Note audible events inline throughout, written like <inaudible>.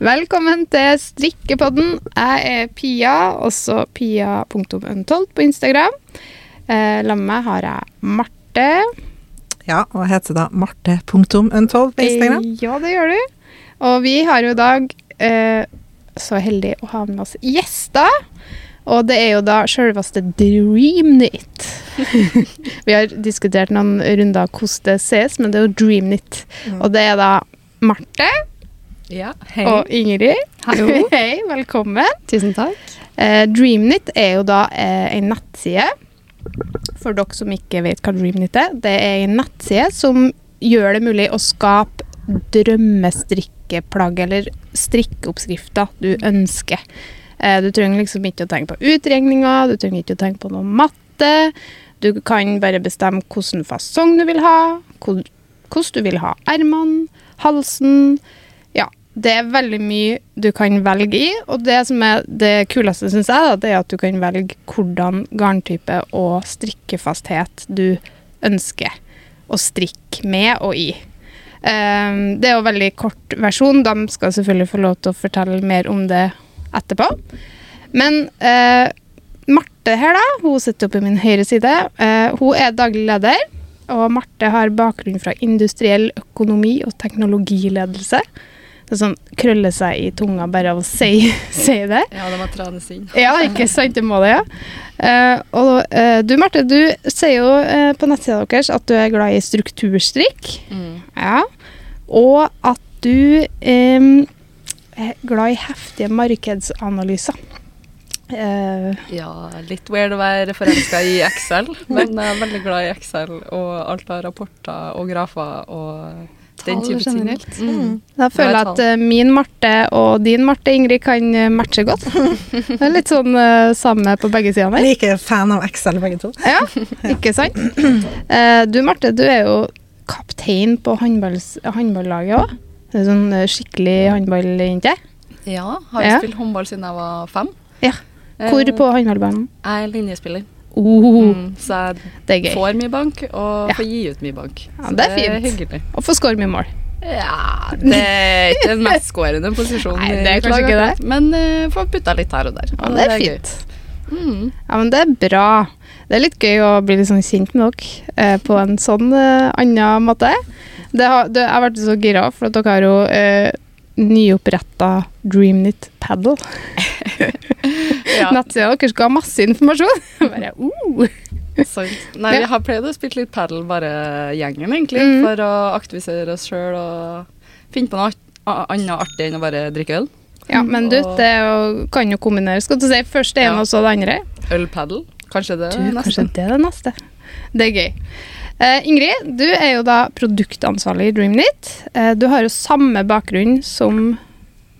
Velkommen til Strikkepodden. Jeg er Pia, også pia.untold på Instagram. Eh, Sammen med meg har jeg Marte. Ja, og jeg heter da marte.untold på Instagram. Eh, Ja, det gjør du. Og vi har jo i dag eh, så heldig å ha med oss gjester. Og det er jo da selveste Dreamnit. <laughs> vi har diskutert noen runder hvordan det ses, men det er jo Dreamnit. Mm. Og det er da Marte Ja, hei. og Ingrid. Hallo. <laughs> Hei, velkommen. Tusen takk. Eh, Dreamnit er jo da eh, en nettside. For dere som ikke vet hva Dreamnit er. Det er en nettside som gjør det mulig å skape drømmestrikkeplagg eller strikkeoppskrifter du ønsker. Eh, du trenger liksom ikke å tenke på utregninger, du trenger ikke å tenke på noe matte. Du kan bare bestemme hvilken fasong du vil ha, hvordan du vil ha ermene, halsen. Det er veldig mye du kan velge i, og det som er det kuleste, syns jeg, da, det er at du kan velge hvordan garntype og strikkefasthet du ønsker å strikke med og i. Um, det er jo veldig kort versjon. De skal selvfølgelig få lov til å fortelle mer om det etterpå. Men uh, Marte her, da, hun sitter oppe i min høyre side. Uh, hun er daglig leder. Og Marte har bakgrunn fra industriell økonomi og teknologiledelse. Det sånn krøller seg i tunga bare av å si, <laughs> si det. Ja, det må trenes inn. Ja, ikke sant? Det må det, ja. Uh, og uh, du, Marte, du sier jo uh, på nettsida deres at du er glad i strukturstrikk. Mm. Ja. Og at du um, er glad i heftige markedsanalyser. Ja, litt weird å være forelska i Excel, men jeg er veldig glad i Excel og alt av rapporter og grafer og den type ting. Mm. da føler jeg at uh, min Marte og din Marte, Ingrid, kan eh, matche godt. <laughs> Det er litt sånn uh, samme på begge sider. Jeg Like fan av Excel, begge to. Ja, ikke sant? Uh, <clears throat> du Marte, du er jo kaptein på håndballaget òg. Det sånn skikkelig håndballjente. Ja, har Ja. spilt håndball siden jeg var fem. Ja. Hvor på håndballbanen? Jeg er linjespiller, Oh, mm, så jeg det er får mye bank og Ja. får gi ut mye bank. Ja, det er fint. hyggelig. Og får score mye mål. Ja, det er ikke den mest skårende posisjonen. Nei, det er kanskje ikke det. Men uh, får putta litt her og der. Ja, og det er fint. Mm. Ja, men det er bra. Det er litt gøy å bli litt sånn kjent med dere eh, på en sånn eh, annen måte. Det har, det, jeg ble så gira, for at dere har jo eh, nyoppretta Dreamnit Paddle. <laughs> Ja. Nettsida deres ga masse informasjon. <laughs> Bare, uh. Nei, vi har pleid å spille litt padel, bare gjengen, egentlig, mm. for å aktivisere oss sjøl og finne på noe annet artig enn å bare drikke øl. Ja, men du, Og- det jo, kan jo kombineres. Skal du si først det ene Ja. og så det andre? Øl-padel, kanskje det Du, neste. kanskje det er det neste. Det er gøy. Uh, Ingrid, du er jo da produktansvarlig i Dreamnit. Uh, du har jo samme bakgrunn som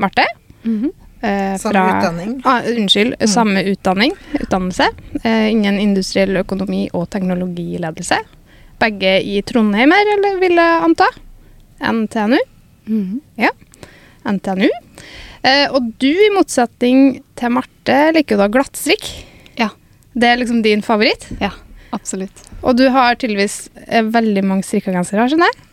Marte. Mhm. Eh, Samme fra- utdanning. Ah, unnskyld, samme utdanning, utdannelse. Eh, innen industriell økonomi og teknologiledelse. Begge i Trondheim her, eller vil jeg anta? NTNU. Ja, NTNU. Eh, og du, i motsetning til Marte, liker jo da glattstrikk. Ja. Det er liksom din favoritt. Ja, Absolutt. Og du har tydeligvis eh, veldig mange strikka gensere, skjønner jeg?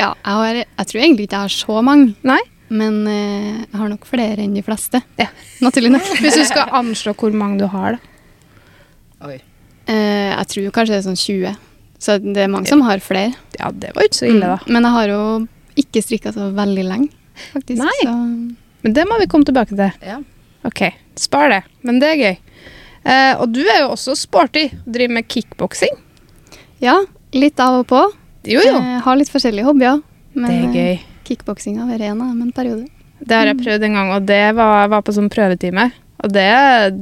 Ja, jeg, har, jeg tror egentlig ikke jeg har så mange, Nei? Men eh, jeg har nok flere enn de fleste. Ja. Naturlig nok. <laughs> Hvis du skal anslå hvor mange du har, da. Oi. Eh, jeg tror kanskje det er sånn 20, så det er mange som har flere. Ja, det var ikke så ille, da. Mm. Men jeg har jo ikke strikka så veldig lenge, faktisk. Nei. Så, Men det må vi komme tilbake til. Ja. Ok, spar det. Men det er gøy. Eh, og du er jo også sporty. Driver med kickboksing. ja, litt av og på. Jo, jo. Eh, har litt forskjellige hobbyer. Men det er eh, gøy. Kickboksing har vært en av en periode. Det har jeg prøvd en gang, og det var, var på sånn prøvetime. Og det,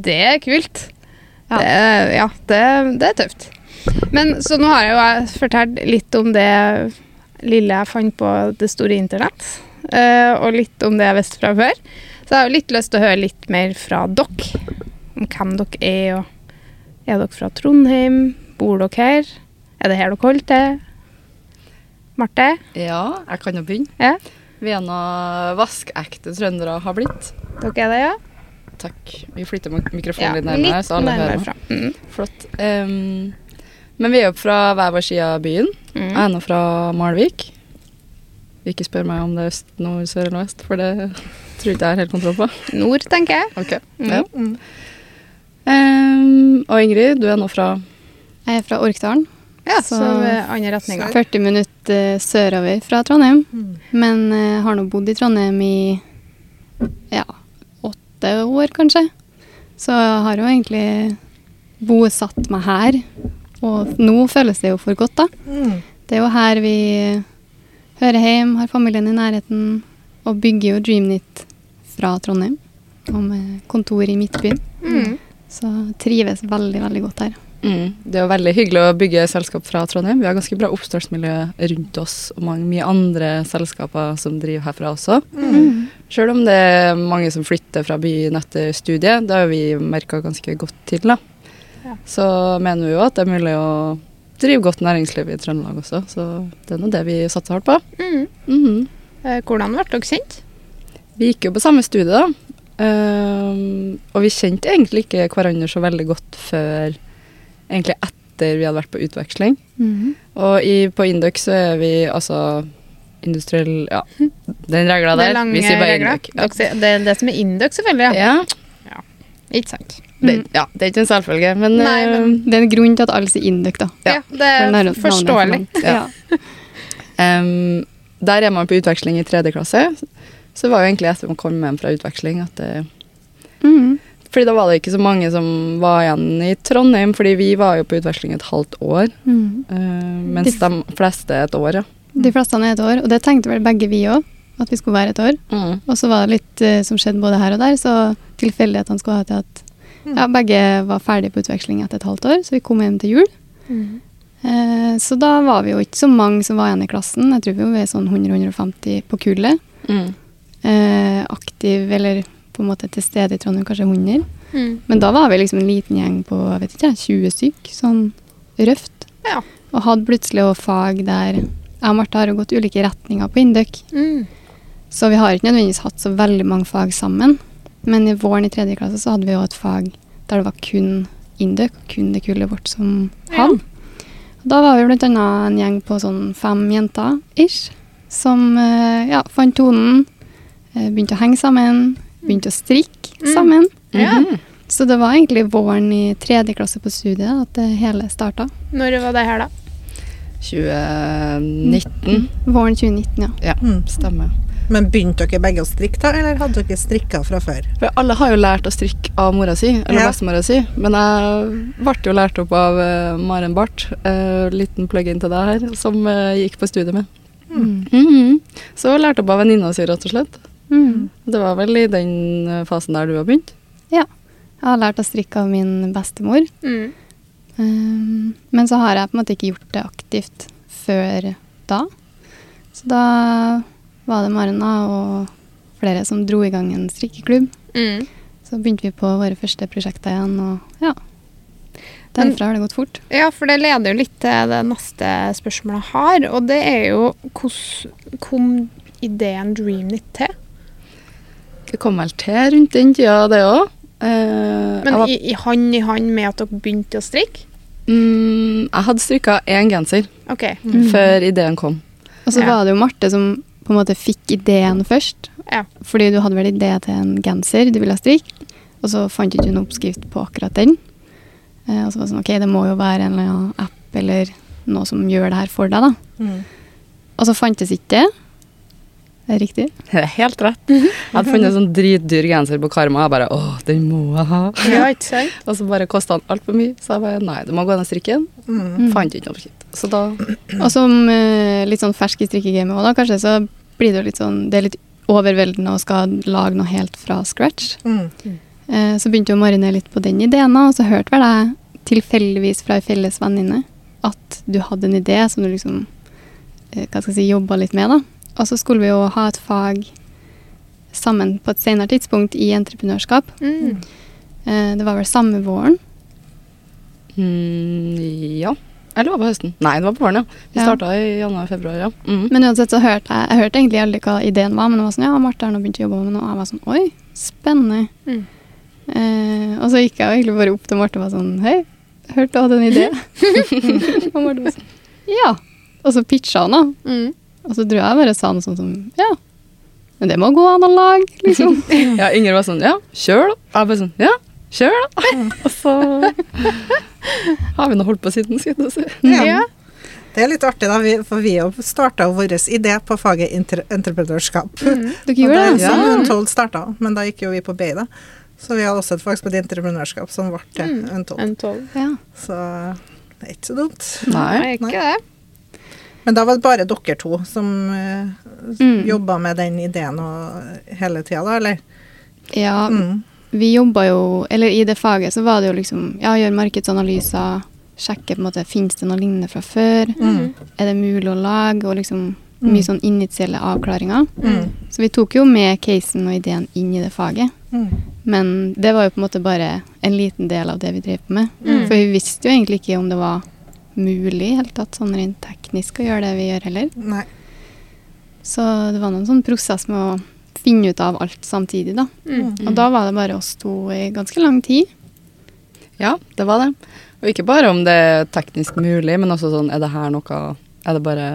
det er kult. Ja. Det, ja, det, det er tøft. Men så nå har jeg jo fortalt litt om det lille jeg fant på det store internett. eh, og litt om det jeg visste fra før. Så jeg har jo litt lyst til å høre litt mer fra dere. Om hvem dere er, og er dere fra Trondheim? Bor dere her? Er det her dere holder til? Marte? ja, jeg kan jo begynne. Ja. Vi er nå vaskeekte trøndere har blitt. Dere er det, ja? Takk. Vi flytter mikrofonen Ja, litt nærmere, så alle nærmere hører. fra. Mm. Flott. Um, men vi er jo fra hver vår side av byen. Jeg Mm. er nå fra Malvik. Ikke spør meg om det er øst, nord, sør eller vest, for det Tror ikke jeg har helt kontroll på. Nord, tenker jeg. Ok. Mm. Ja. Ehm, og Ingrid, du er nå fra Jeg er fra Orkdalen. Ja, Så- så andre retninga. 40 minutter sørover fra Trondheim. Mm. Men uh, har nå bodd i Trondheim i ja, åtte år, kanskje. Så jeg har jo egentlig bosatt meg her. Og nå føles det jo for godt, da. Mm. Det er jo her vi hører hjem, har familien i nærheten, og bygger jo Dreamnit fra Trondheim. Og med kontor i Midtbyen. Mm. Så trives veldig, veldig godt her. Mm. Det er jo veldig hyggelig å bygge selskap fra Trondheim. Vi har ganske bra oppstartsmiljø rundt oss, og mange, mye andre selskaper som driver herfra også. Mm. Selv om det er mange som flytter fra byen etter studiet, det har vi merka ganske godt til. da. Ja. Så mener vi jo at det er mulig å drive godt næringsliv i Trøndelag også, så det er nå det vi satser hardt på. Mm. Eh, Hvordan ble dere kjent? Vi gikk jo på samme studie, da. Um, og vi kjente egentlig ikke hverandre så veldig godt før egentlig etter vi hadde vært på utveksling. Mhm. Og i, på indøk så er vi altså industriell Ja, den regla der. er vi sier bare regler. Ja. Det er det som er indøk, selvfølgelig. Ja. Ja, Ikke sant? det, ja, det er ikke en selvfølge, men, Nei, men- ehm, Det er en grunn til at alle sier Induk, da. Ja. Det er forståelig. Ja. <laughs> um, Der er man på utveksling i tredje klasse. Så var jo egentlig etter man kom hjem fra utveksling at det Mhm. Fordi da var det ikke så mange som var igjen i Trondheim, fordi vi var jo på utveksling et halvt år. Mm. Uh, mens de fleste et år, ja. De fleste er et år, og det tenkte vel begge vi òg, at vi skulle være et år. Mm. Og så var det litt uh, som skjedde både her og der, så tilfeldighetene skulle ha til at ja, begge var ferdige på utveksling etter et halvt år, så vi kom hjem til jul. Mm. Eh, så da var vi jo ikke så mange som var igjen i klassen. Jeg tror vi var sånn 100-150 på kullet. Mm. Eh, aktiv, eller på en måte til stede i Trondheim, kanskje 100. Mm. Men da var vi liksom en liten gjeng på vet ikke, 20 stykk, sånn røft. Ja. Og hadde plutselig også fag der jeg og Marte har jo gått ulike retninger på Induc. Mm. Så vi har ikke nødvendigvis hatt så veldig mange fag sammen. Men i våren i tredje klasse så hadde vi jo et fag der det var kun Induc, kun det kullet vårt som Ja. hadde. Og Da var vi annet en gjeng på sånn fem jenter ish, som eh, ja, fant tonen, eh, begynte å henge sammen, begynte å strikke Mm. sammen. Ja. Mhm. Så det var egentlig våren i tredje klasse på studiet at det hele starta. Når var det her, da? 2019. Våren 2019, ja. Ja, Mm. stemmer. Men begynte dere begge å strikke, da, eller hadde dere strikka fra før? For alle har jo lært å strikke av mora si, eller Ja. bestemora si. Men jeg ble jo lært opp av uh, Maren Barth, uh, liten plug-in til deg her, som uh, gikk på studiet med. Mm. Mhm. Så jeg lærte opp av venninna si, rett og slett. Mm. Det var vel i den eh, fasen der du har begynt? Ja. Jeg har lært å strikke av min bestemor. Mm. Um, men så har jeg på en måte ikke gjort det aktivt før da. Så da var det Marna og flere som dro i gang en strikkeklubb. Mm. Så begynte vi på våre første prosjekter igjen, og ja. Derfra har det gått fort. Ja, for det leder jo litt til det neste spørsmålet jeg har, og det er jo hvordan kom ideen Dreamnit til? Det kom vel til rundt den tida, det òg. Uh, Men i, i hand i hand med at dere begynte å strikke? mm, jeg hadde strikka én genser okay. Mm. før ideen kom. Og så Ja. var det jo Marte som på en måte fikk ideen først. Ja. Fordi du hadde vel idé til en genser du ville strikke, og så fant du ikke en oppskrift på akkurat den. Eh, og så var det sånn, ok, det må jo være en eller annen app eller noe som gjør det her for deg, da. Mm. Og så fantes ikke det. Det er riktig. Det er helt rett. Jeg hadde funnet en sånn dritdyr genser på Karma, og jeg bare åh, den må jeg ha. Ja, ikke sant? Og så bare kosta den altfor mye, så jeg bare nei, du må gå ned strikken. strikke den. Mm. Fant ikke noe oppskrift. Så da Og som uh, litt sånn fersk i strikkegamet òg, da, kanskje, så blir det jo litt sånn Det er litt overveldende å skal lage noe helt fra scratch. Mm. Uh, så begynte jo å marinere litt på den ideen, og så hørte vel jeg tilfeldigvis fra ei felles venninne at du hadde en idé som du liksom uh, hva skal jeg si, jobba litt med. da. Og så skulle vi jo ha et fag sammen på et senere tidspunkt i entreprenørskap. Mm. Eh, det var vel samme våren. mm, Ja. Eller var det på høsten? Nei, det var på våren, ja. Vi Ja. starta i januar-februar, ja. Mm. Men uansett så hørte jeg, jeg hørte egentlig aldri hva ideen var, men det var sånn ja, Marte har nå begynt å jobbe med noe. Og jeg var sånn oi, spennende. Mm. Eh, og så gikk jeg jo egentlig bare opp til Marte og var sånn hei, hørte du hadde en idé. <laughs> <laughs> og Marte var sånn ja. Og så pitcha han, da. Mm. Og så tror jeg bare sa noe sånt som ja, Men det må gå an å lage, liksom. <laughs> Ja, Inger var sånn Ja, kjør, da. Jeg bare sånn Ja, kjør, da. <laughs> Og så har vi nå holdt på siden, skal jeg si. Ja. Ja. Det er litt artig, da, for vi starta vår idé på faget inter entreprenørskap. <laughs> Dere gjorde det er Ja. Untold starta, men da gikk jo vi på BI, da. Så vi hadde også et fag som het entreprenørskap, som ble til Untold. En. Ja. Så det er ikke så dumt. Nei. Nei, ikke det. Men da var det bare dere to som uh, Mm. jobba med den ideen og hele tida, da, eller? ja, Mm. vi jobba jo Eller i det faget så var det jo liksom Ja, gjøre markedsanalyser, sjekke på en måte Fins det noe lignende fra før? Mm. Er det mulig å lage? Og liksom Mm. mye sånn initielle avklaringer. Mm. Så vi tok jo med casen og ideen inn i det faget. Mm. Men det var jo på en måte bare en liten del av det vi drev på med. Mm. For vi visste jo egentlig ikke om det var mulig helt tatt, sånn rent teknisk å gjøre det vi gjør heller. Nei. Så det var en sånn prosess med å finne ut av alt samtidig, da. Mm. Og da var det bare oss to i ganske lang tid. Ja, det var det. Og ikke bare om det er teknisk mulig, men også sånn Er det her noe Er det bare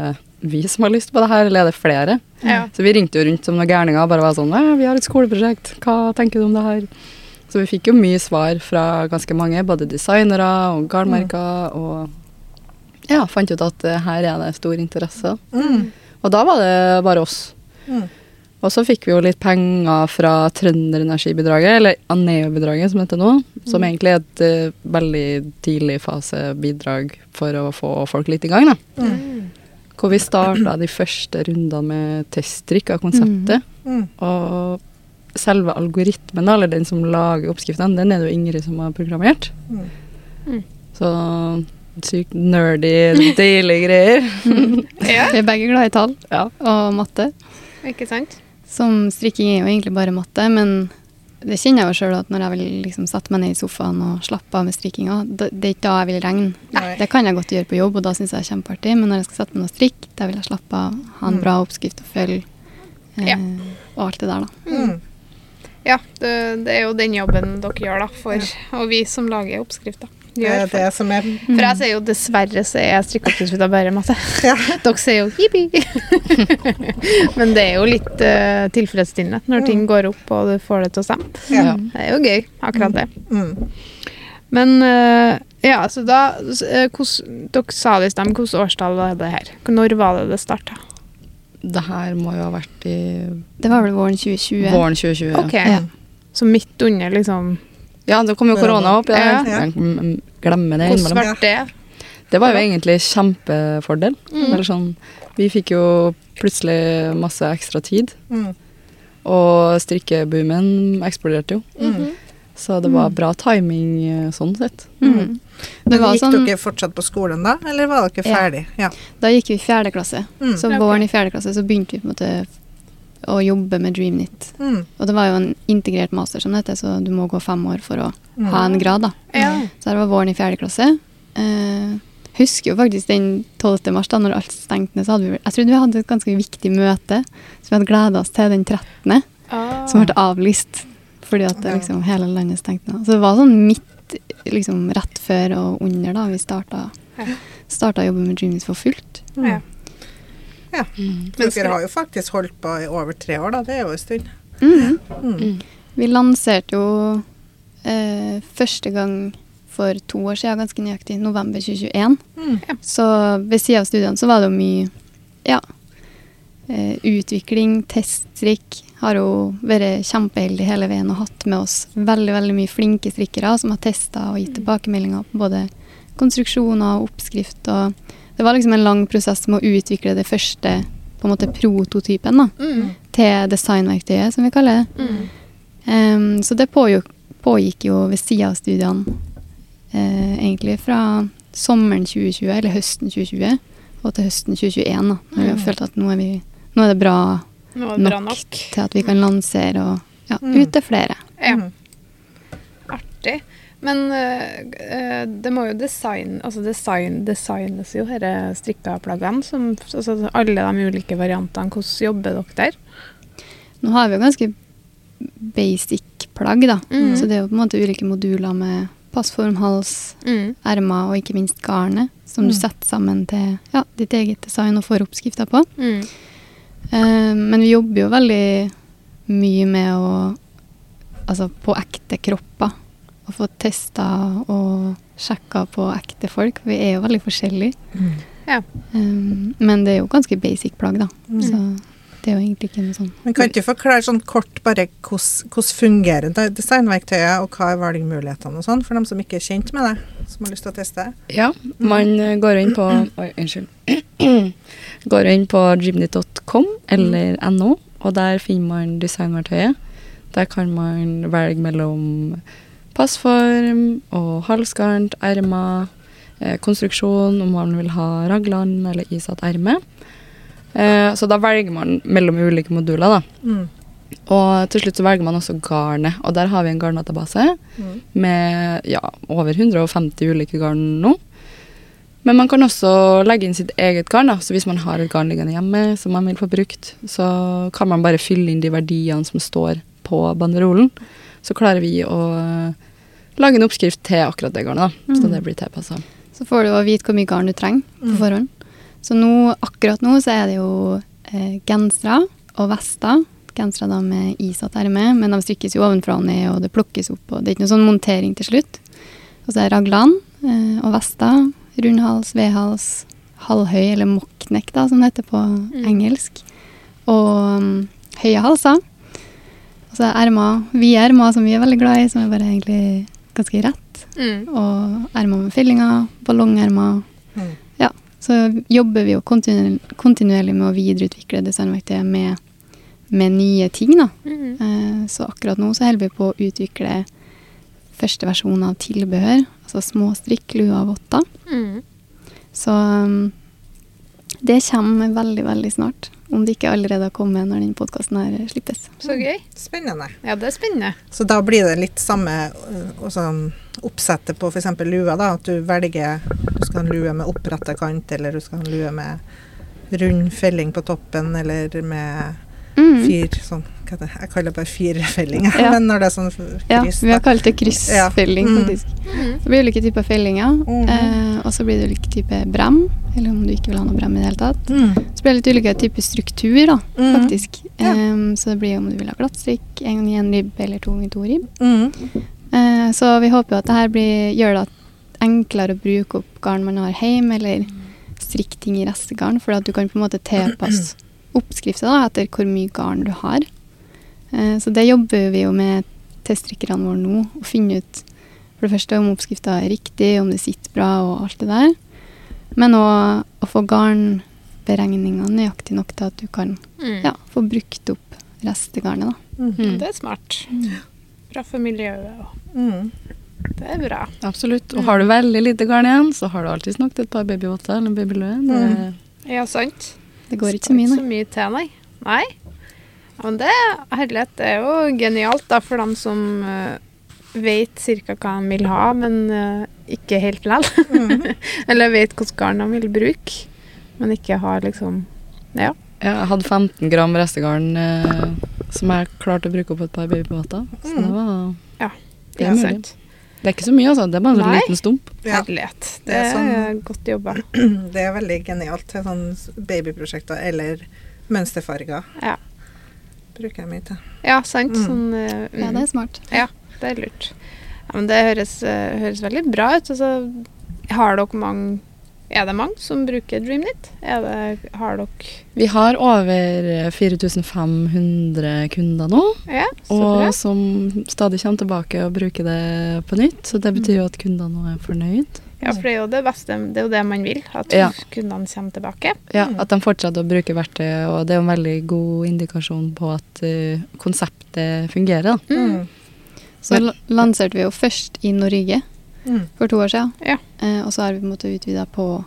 vi som har lyst på det her, eller er det flere? Ja. Så vi ringte jo rundt som noen gærninger og bare var sånn «Ja, Vi har et skoleprosjekt, hva tenker du om det her? Så vi fikk jo mye svar fra ganske mange, både designere og garnmerker, og ja, fant ut at eh, her er det stor interesse. Mm. Og da var det bare oss. Mm. Og så fikk vi jo litt penger fra Trønderenergibidraget, eller Aneo-bidraget som heter nå, som egentlig er et uh, veldig tidlig fasebidrag for å få folk litt i gang. da. Mm. Hvor vi starta de første rundene med testtrykk av konseptet. Mm. Og selve algoritmen, eller den som lager oppskriftene, den er det jo Ingrid som har programmert. Mm. Mm. Så sykt nerdy, deilige greier. <laughs> ja. Vi er begge glad i tall Ja. og matte. Ikke sant? Som strikking er jo egentlig bare matte, men det kjenner jeg jo sjøl at når jeg vil liksom sette meg ned i sofaen og slappe av med strikkinga, det er ikke da jeg vil regne. Nei. Det kan jeg godt gjøre på jobb, og da syns jeg det er kjempeartig, men når jeg skal sette meg ned og strikke, da vil jeg slappe av, ha en Mm. bra oppskrift å følge, eh, Ja. og alt det der, da. Mm. Ja, det, det er jo den jobben dere gjør, da, for og vi som lager oppskrifter. Det er det som er For jeg sier jo dessverre så er strikkeoppskrifta bare masse. <laughs> Ja. <laughs> Dere sier jo jippi. <laughs> Men det er jo litt uh, tilfredsstillende når ting går opp og du får det til å stemme. Ja. Ja. Det er jo gøy, akkurat det. Mm. Men uh, ja, så da uh, hos, Dere sa det i stad, men hvilket årstall var det her? Når var det det starta? Det her må jo ha vært i Det var vel våren 2020. våren 2020. Ok, Ja. Så midt under, liksom. Ja, det kom jo korona opp. Ja. ja. jeg mm, glemmer det Hvordan innimellom. ble det? Det var jo egentlig kjempefordel. Mm. Eller sånn, vi fikk jo plutselig masse ekstra tid, Mm. og strikkeboomen eksploderte jo. Mm. Så det var bra timing eh, sånn sett. Mm. Men gikk sånn, dere fortsatt på skolen da, eller var dere Ja. ferdig? Ja. da gikk vi i fjerde klasse. Mm. Så våren i fjerde klasse så begynte vi på en måte å jobbe med DreamNit. Mm. Og det var jo en integrert master, som det heter, så du må gå fem år for å Mm. ha en grad, da. Ja. Så det var våren i fjerde klasse. Eh, husker jo faktisk den 12. mars, da når alt stengte ned. så hadde vi, Jeg trodde vi hadde et ganske viktig møte, så vi hadde gleda oss til den 13., Ah. som ble avlyst fordi at det, liksom, hele landet stengte ned. Så det var sånn midt, liksom rett før og under da vi starta, starta å jobbe med Dreamings for fullt. Ja. Ja. Men Dere har jo faktisk holdt på i over tre år, da. Det er jo en stund. Mm. Mm. Vi lanserte jo eh, første gang for to år siden, ganske nøyaktig, november 2021. Mm. Så ved siden av studiene så var det jo mye ja, utvikling, teststrikk. Har jo vært kjempeheldig hele veien og hatt med oss veldig veldig mye flinke strikkere som har testa og gitt tilbakemeldinger på både konstruksjoner og oppskrift. Og det var liksom en lang prosess med å utvikle det første på en måte prototypen da, Mm. til designverktøyet, som vi kaller det. Mm. Um, så det pågikk, pågikk jo ved sida av studiene uh, egentlig fra sommeren 2020, eller høsten 2020, og til høsten 2021. Da, når vi har Mm. følt at nå er, vi, nå er det bra er det bra nok, nok. til at vi kan lansere og ja, Mm. ut til flere. Ja. Mm. Artig. Men eh, det må jo design, altså design, designes jo disse strikka plaggene. Som, altså alle de ulike variantene. Hvordan jobber dere der? Nå har vi jo ganske basic plagg, da. Mm. Så det er jo på en måte ulike moduler med passform, hals, Mm. ermer og ikke minst garnet, som Mm. du setter sammen til ja, ditt eget design og får oppskrifter på. Mm. Eh, men vi jobber jo veldig mye med å Altså på ekte kropper. Å få testa og sjekka på ekte folk. For vi er jo veldig forskjellige. Ja. Um, men det er jo ganske basic plagg, da. Mm. Så det er jo egentlig ikke noe sånn Men kan ikke du forklare sånn kort bare hvordan hvordan fungerer designverktøyet, og hva er valgmulighetene og sånn, for dem som ikke er kjent med det, som har lyst til å teste? Ja, man eh, går inn på Oi, unnskyld. <clears throat> går inn på jimny.com eller no, og der finner man designverktøyet. Der kan man velge mellom passform og halskant, ermer, eh, konstruksjon, om man vil ha raglan eller isatt erme. Eh, så da velger man mellom ulike moduler, da. Mm. Og til slutt så velger man også garnet, og der har vi en garndatabase Mm. med ja, over 150 ulike garn nå. Men man kan også legge inn sitt eget garn. da, så Hvis man har et garn liggende hjemme som man vil få brukt, så kan man bare fylle inn de verdiene som står på banderolen. Så klarer vi å eh, lage en oppskrift til akkurat det garnet, da, så Mm. det blir tilpassa. Så får du å vite hvor mye garn du trenger på Mm. forhånd. Så nå, akkurat nå så er det jo eh, gensere og vester. Gensere da med isatt erme, men de strikkes jo ovenfra og ned, og det plukkes opp. og Det er ikke noe sånn montering til slutt. Og så er raglan eh, og vester. Rundhals, vedhals, halvhøy, eller mockneck, da, som det heter på engelsk. Og um, høye halser. Og så er ermer, vide ermer, som vi er veldig glad i, som er bare egentlig ganske rett Mm. og ermer med fillinger, ballongermer. Mm. Så jobber vi jo kontinuerlig, kontinuerlig med å videreutvikle designverktøyet med, med nye ting, da. Mm. Eh, så akkurat nå så holder vi på å utvikle første versjon av tilbehør, altså småstrikk, luer og votter. Mm. Så um, det kommer veldig, veldig snart. Om det ikke allerede har kommet når den podkasten her slippes. Så gøy. Spennende. Ja, det er spennende. Så da blir det litt samme øh, oppsettet på f.eks. lua, da. At du velger Du skal ha en lue med oppretta kant, eller du skal ha en lue med rund felling på toppen, eller med Mm. fire sånn hva det? Jeg kaller det bare firefelling, <laughs> Ja. men når det er sånn Ja, vi har kalt det kryssfelling, Ja. Mm. faktisk. Mm. Det blir ulike typer fellinger, mm. eh, og så blir det ulike typer brem, eller om du ikke vil ha noe brem i det hele tatt. Mm. Så blir det litt ulike typer struktur, da, mm. faktisk. Ja. Um, så det blir om du vil ha glattstrikk, en gang i en ribb eller to ganger to ribb. Mm. Uh, så vi håper jo at det her blir, gjør det enklere å bruke opp garn man har hjemme, eller strikke ting i restegarn, for at du kan på en måte tilpasse oppskrifta etter hvor mye garn du har. Eh, så det jobber vi jo med teststrikkerne våre nå, å finne ut for det første om oppskrifta er riktig, om det sitter bra og alt det der. Men òg å få garnberegningene nøyaktig nok til at du kan Mm. ja, få brukt opp restegarnet. da. Mm. Det er smart. Bra for miljøet òg. Mm. Det er bra. Absolutt. Og har du veldig lite garn igjen, så har du alltids nok til et par babyvotter eller babyløe. Mm. Ja, sant. Det går ikke så mye, Så mye til, nei. Nei. Men det, herlighet, det er jo genialt da, for dem som uh, vet ca. hva han vil ha, men uh, ikke helt lell. Mm. <laughs> Eller vet hvilket garn han vil bruke, men ikke har liksom Ja. Ja, jeg hadde 15 gram restegarn uh, som jeg klarte å bruke opp et par babybåter. Så det Mm. var Ja, Det er ja, mulig. sant. Det er ikke så mye, altså. Det er bare en sånn Nei. liten stump. Ja. Herlighet. Det Det er er sånn- godt jobba. <clears throat> Det er veldig genialt til sånne babyprosjekter eller mønsterfarger. Ja. Bruker jeg mye til. Ja, sant. Mm. Sånn, uh, Ja, det er smart. Det er lurt. Ja, men det høres, eh, høres veldig bra ut. Altså, har dere mange Er det mange som bruker DreamNit? Er det, har dere Vi har over 4500 kunder nå, Ja, så og som stadig kommer tilbake og bruker det på nytt. Så det betyr jo at kundene nå er fornøyd. Ja, for det er jo det beste. Det er jo det man vil. At Ja. kundene kommer tilbake. Ja, Mm. At de fortsetter å bruke verktøyet, og det er jo en veldig god indikasjon på at uh, konseptet fungerer. Da. Mm. Så la- lanserte vi jo først i Norge Mm. for to år siden. Ja. Eh, og så har vi på en måte utvida på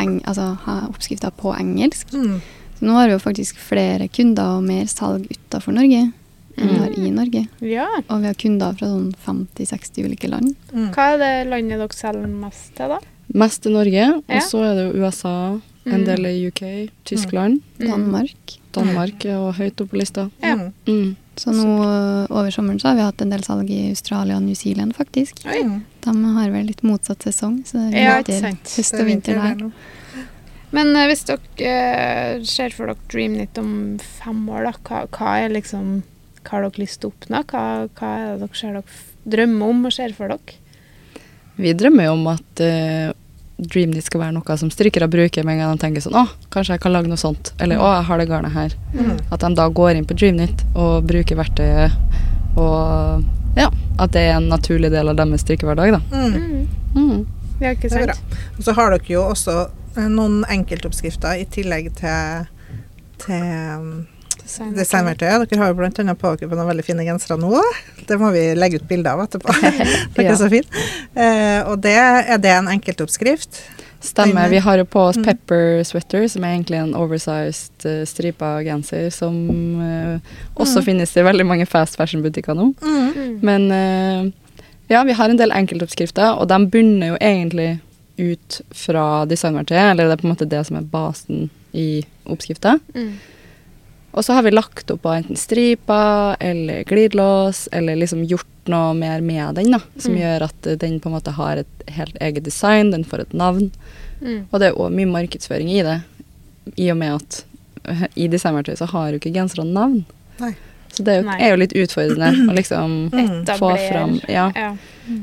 eng altså, ha oppskrifter på engelsk. Mm. Så nå har vi jo faktisk flere kunder og mer salg utafor Norge enn vi Mm. har i Norge. Ja. Og vi har kunder fra sånn 50-60 ulike land. Mm. Hva er det landet dere selger mest til, da? Mest i Norge, Ja. og så er det jo USA, en Mm. del i UK, Tyskland, Mm. Danmark. Danmark er høyt oppe på lista. Ja. Mm. Så nå øh, over sommeren så har vi hatt en del salg i Australia og New Zealand, faktisk. Oi. Mm. De har vel litt motsatt sesong, så det er vinter, høst og vinter der. Men eh, hvis dere eh, ser for dere Dream Dreamnit om fem år, da, hva, hva er liksom Hva har dere lyst til å oppnå? Hva, hva er det dere ser dere drømmer om og ser for dere? Vi drømmer jo om at uh, Dreamnit skal være noe som strykere bruker med en gang de tenker sånn Å, kanskje jeg kan lage noe sånt. Eller å, jeg har det garnet her. Mm. At de da går inn på Dreamnit og bruker verktøyet, og ja, at det er en naturlig del av deres strikkehverdag, da. Mm. Mm. Mm. Ja, ikke sant? Og så har dere jo også eh, noen enkeltoppskrifter i tillegg til, til. Designverktøyet. Dere har jo annet på dere noen veldig fine gensere nå. Det må vi legge ut bilde av etterpå. <laughs> Dere Ja. er så fine. Eh, og det, er det en enkeltoppskrift? Stemmer. Vi har jo på oss Mm. pepper sweater, som er egentlig en oversized uh, stripa genser, som uh, også Mm. finnes i veldig mange fast fashion-butikker nå. Mm. Men uh, ja, vi har en del enkeltoppskrifter, og de bunner jo egentlig ut fra designverktøyet, eller det er på en måte det som er basen i oppskrifta. Mm. Og så har vi lagt opp av enten striper eller glidelås, eller liksom gjort noe mer med den, da, som Mm. gjør at den på en måte har et helt eget design, den får et navn. Mm. Og det er òg mye markedsføring i det, i og med at <laughs> i designverktøy så har jo ikke genserne navn. Nei. Så det er jo, er jo litt utfordrende å <clears throat> liksom Mm. få fram Ja. Ja.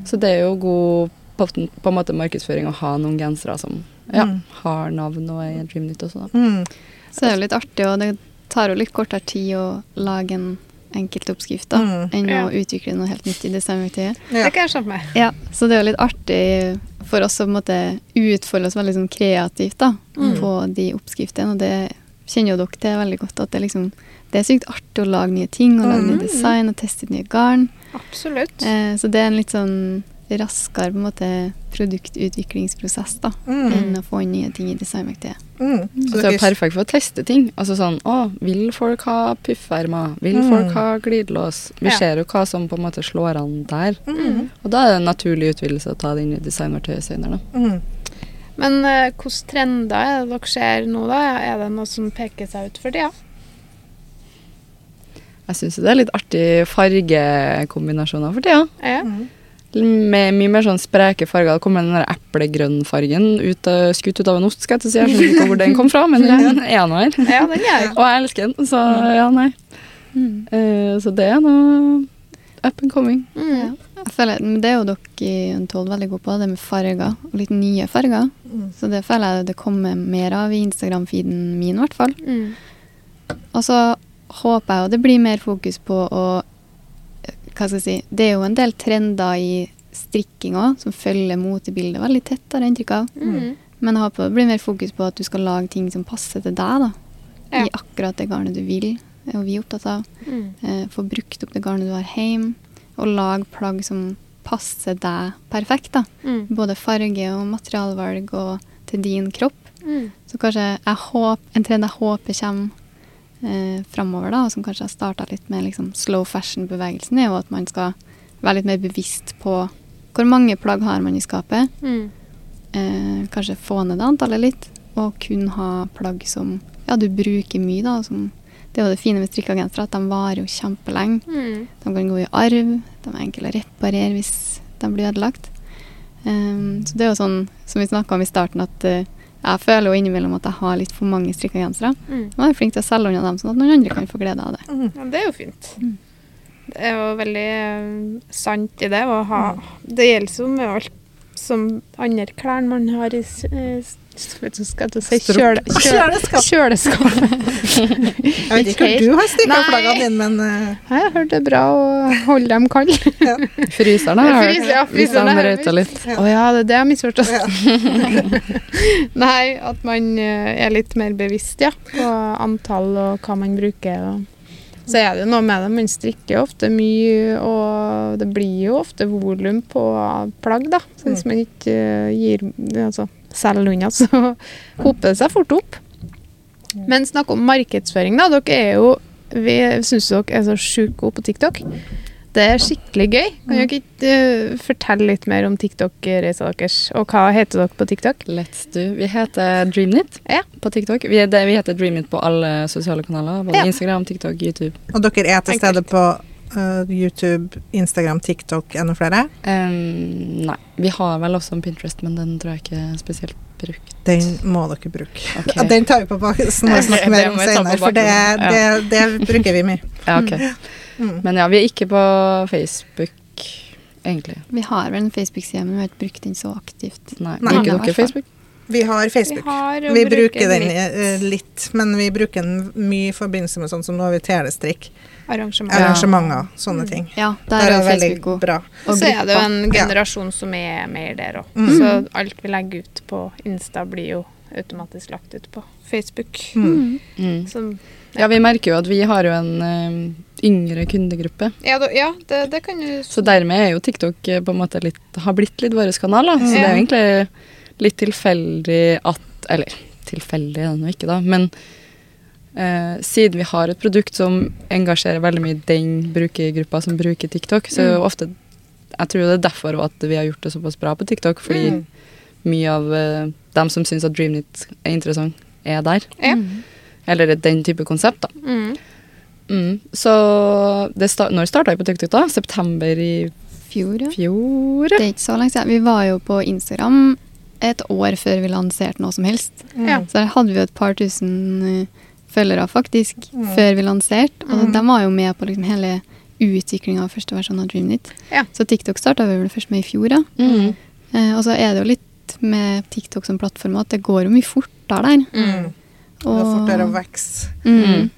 Så det er jo god på, på en måte markedsføring å ha noen gensere som ja, Mm. har navn og er Dreamnytt også, da. Mm. Så det er jo litt artig, og det tar jo litt kortere tid å lage en enkelt oppskrift da, Mm. enn Ja. å utvikle noe helt nytt i designverktøyet. Ja. Det kan jeg skjønne med. Ja, så det er jo litt artig for oss å på en måte utfolde oss veldig sånn kreativt da, Mm. på de oppskriftene, og det kjenner jo dere til veldig godt, at det, liksom, det er sykt artig å lage nye ting, og lage Mm. nye design, og teste ut nye garn. Absolutt. Eh, så det er en litt sånn raskere på en måte produktutviklingsprosess da, Mm. enn å få inn nye ting i designverktøyet. Mm. Så Så det er perfekt for å teste ting. Altså sånn Å, vil folk ha puffermer? Vil Mm. folk ha glidelås? Vi Ja. ser jo hva som på en måte slår an der. Mm. Og da er det en naturlig utvidelse å ta det inn i designverktøyet senere, da. Mm. Men uh, hvilke trender er det dere ser nå, da? Er det noe som peker seg ut for tida? Jeg syns det er litt artig fargekombinasjoner for tida. Ja. Mm. Med mye mer sånn spreke farger. Det kommer den der eplegrønnfargen ut, skutt ut av en ost, skal jeg til å si. Jeg skjønner ikke hvor den kom fra, men <laughs> den er nå her. ja, den er. Og jeg elsker den, så ja, nei. Eh, så det er noe up and coming. Ja. Mm. Jeg føler, men det er jo dere i Untold veldig gode på, det med farger, og litt nye farger. Mm. Så det føler jeg det kommer mer av i Instagram-feeden min, i hvert fall. Mm. Og så håper jeg jo det blir mer fokus på å Hva skal jeg si Det er jo en del trender i strikking òg, som følger motebildet veldig tett, har jeg inntrykk av. Mm. Men jeg håper det blir mer fokus på at du skal lage ting som passer til deg, da. Ja. I akkurat det garnet du vil. Vi er opptatt av. Mm. Eh, få brukt opp det garnet du har hjemme, og lage plagg som passer deg perfekt. da. Mm. Både farge og materialvalg og til din kropp. Mm. Så kanskje jeg håper, en trend jeg håper kommer eh, framover, da, og som kanskje har starta litt med liksom, slow fashion-bevegelsen, er jo at man skal være litt mer bevisst på hvor mange plagg har man i skapet. Mm. Eh, kanskje få ned det antallet litt, og kun ha plagg som ja, du bruker mye. da, som Det er jo det fine med strikka gensere, at de varer jo kjempelenge. Mm. De kan gå i arv, de er enkle å reparere hvis de blir ødelagt. Um, så det er jo sånn som vi snakka om i starten, at eh, jeg føler jo innimellom at jeg har litt for mange strikka gensere. Mm. Nå er jeg flink til å selge unna dem, sånn at noen andre kan få glede av det. Mm. Ja, det er jo fint. Mm. Det er jo veldig eh, sant i det å ha Det gjelder jo med alt som andre klær man har i s- skal jeg si Stropp. kjøle, kjøle, Kjøleskap. Jeg vet ikke hvor du har stikka Nei. flaggene dine, men uh... Jeg har hørt det er bra å holde dem kalde. Fryseren har jeg ja, hørt. Hvis de røyter litt. Å ja, det er det jeg har misforstått. ja. <laughs> Nei, at man eh, er litt mer bevisst ja, på antall og hva man bruker. Og. Så er det noe med det, man strikker jo ofte mye, og det blir jo ofte volum på plagg, da. Så hvis man ikke eh, gir altså, selger unna, <laughs> så hoper det seg fort opp. Men snakk om markedsføring, da. Dere er jo Vi syns dere er så sjukt gode på TikTok. Det er skikkelig gøy. Kan dere ikke uh, fortelle litt mer om TikTok-reisa deres? Og hva heter dere på TikTok? Let's do. Vi heter Dreamnit Ja. på TikTok. Vi, er det, vi heter Dreamnit på alle sosiale kanaler. Både Ja. Instagram, TikTok, YouTube. Og dere er til stede på YouTube, Instagram, TikTok, enda flere. Um, nei. Vi har vel også en Pinterest, men den tror jeg ikke er spesielt brukt. Den må dere bruke. Okay. <laughs> Ja, den tar vi på bak, og må vi <laughs> snakke Det mer om senere, for det, det, det bruker vi mye. <laughs> Ja, okay. Mm. Men ja, vi er ikke på Facebook, egentlig. Vi har vel en Facebook-side, men vi har ikke brukt den så aktivt. Nei. Nei. Bruker dere. Facebook? Vi har Facebook. Vi, har, Vi bruker den litt eh, litt, men vi bruker den mye i forbindelse med sånn som nå har vi telestrikk, arrangement. Ja. arrangementer, sånne ting. Ja, Der der er er det veldig Facebook bra. og Så er det jo en Ja. generasjon som er mer der òg. Mm. Så alt vi legger ut på Insta, blir jo automatisk lagt ut på Facebook. Mm. Mm. Som, Ja, vi merker jo at vi har jo en em, yngre kundegruppe. ja, da, ja det, det kan du Så dermed er jo TikTok eh, på en måte litt, har blitt litt vår kanal. Da. Så det er jo egentlig litt tilfeldig at Eller tilfeldig er det nå ikke, da. Men eh, siden vi har et produkt som engasjerer veldig mye den brukergruppa som bruker TikTok, så Mm. ofte Jeg tror det er derfor at vi har gjort det såpass bra på TikTok, fordi Mm. mye av eh, dem som syns at Dreamnit er interessant, er der. Mm. Eller den type konsept, da. mm. Mm. Så det sta når starta vi på TikTok, da? September i Fjor, ja. fjor? Det er ikke så lenge siden. Vi var jo på Instagram et år før vi lanserte noe som helst. Mm. Ja. Så der hadde vi jo et par tusen eh, følgere, faktisk, Mm. før vi lanserte. Og Mm. de var jo med på liksom hele utviklinga av første versjon av Dreamnit. Ja. Så TikTok starta vi vel først med i fjor, da. Mm. Eh, og så er det jo litt med TikTok som plattform at det går jo mye fortere der. Mm. Det er fortere å vokse. Mm. Mm.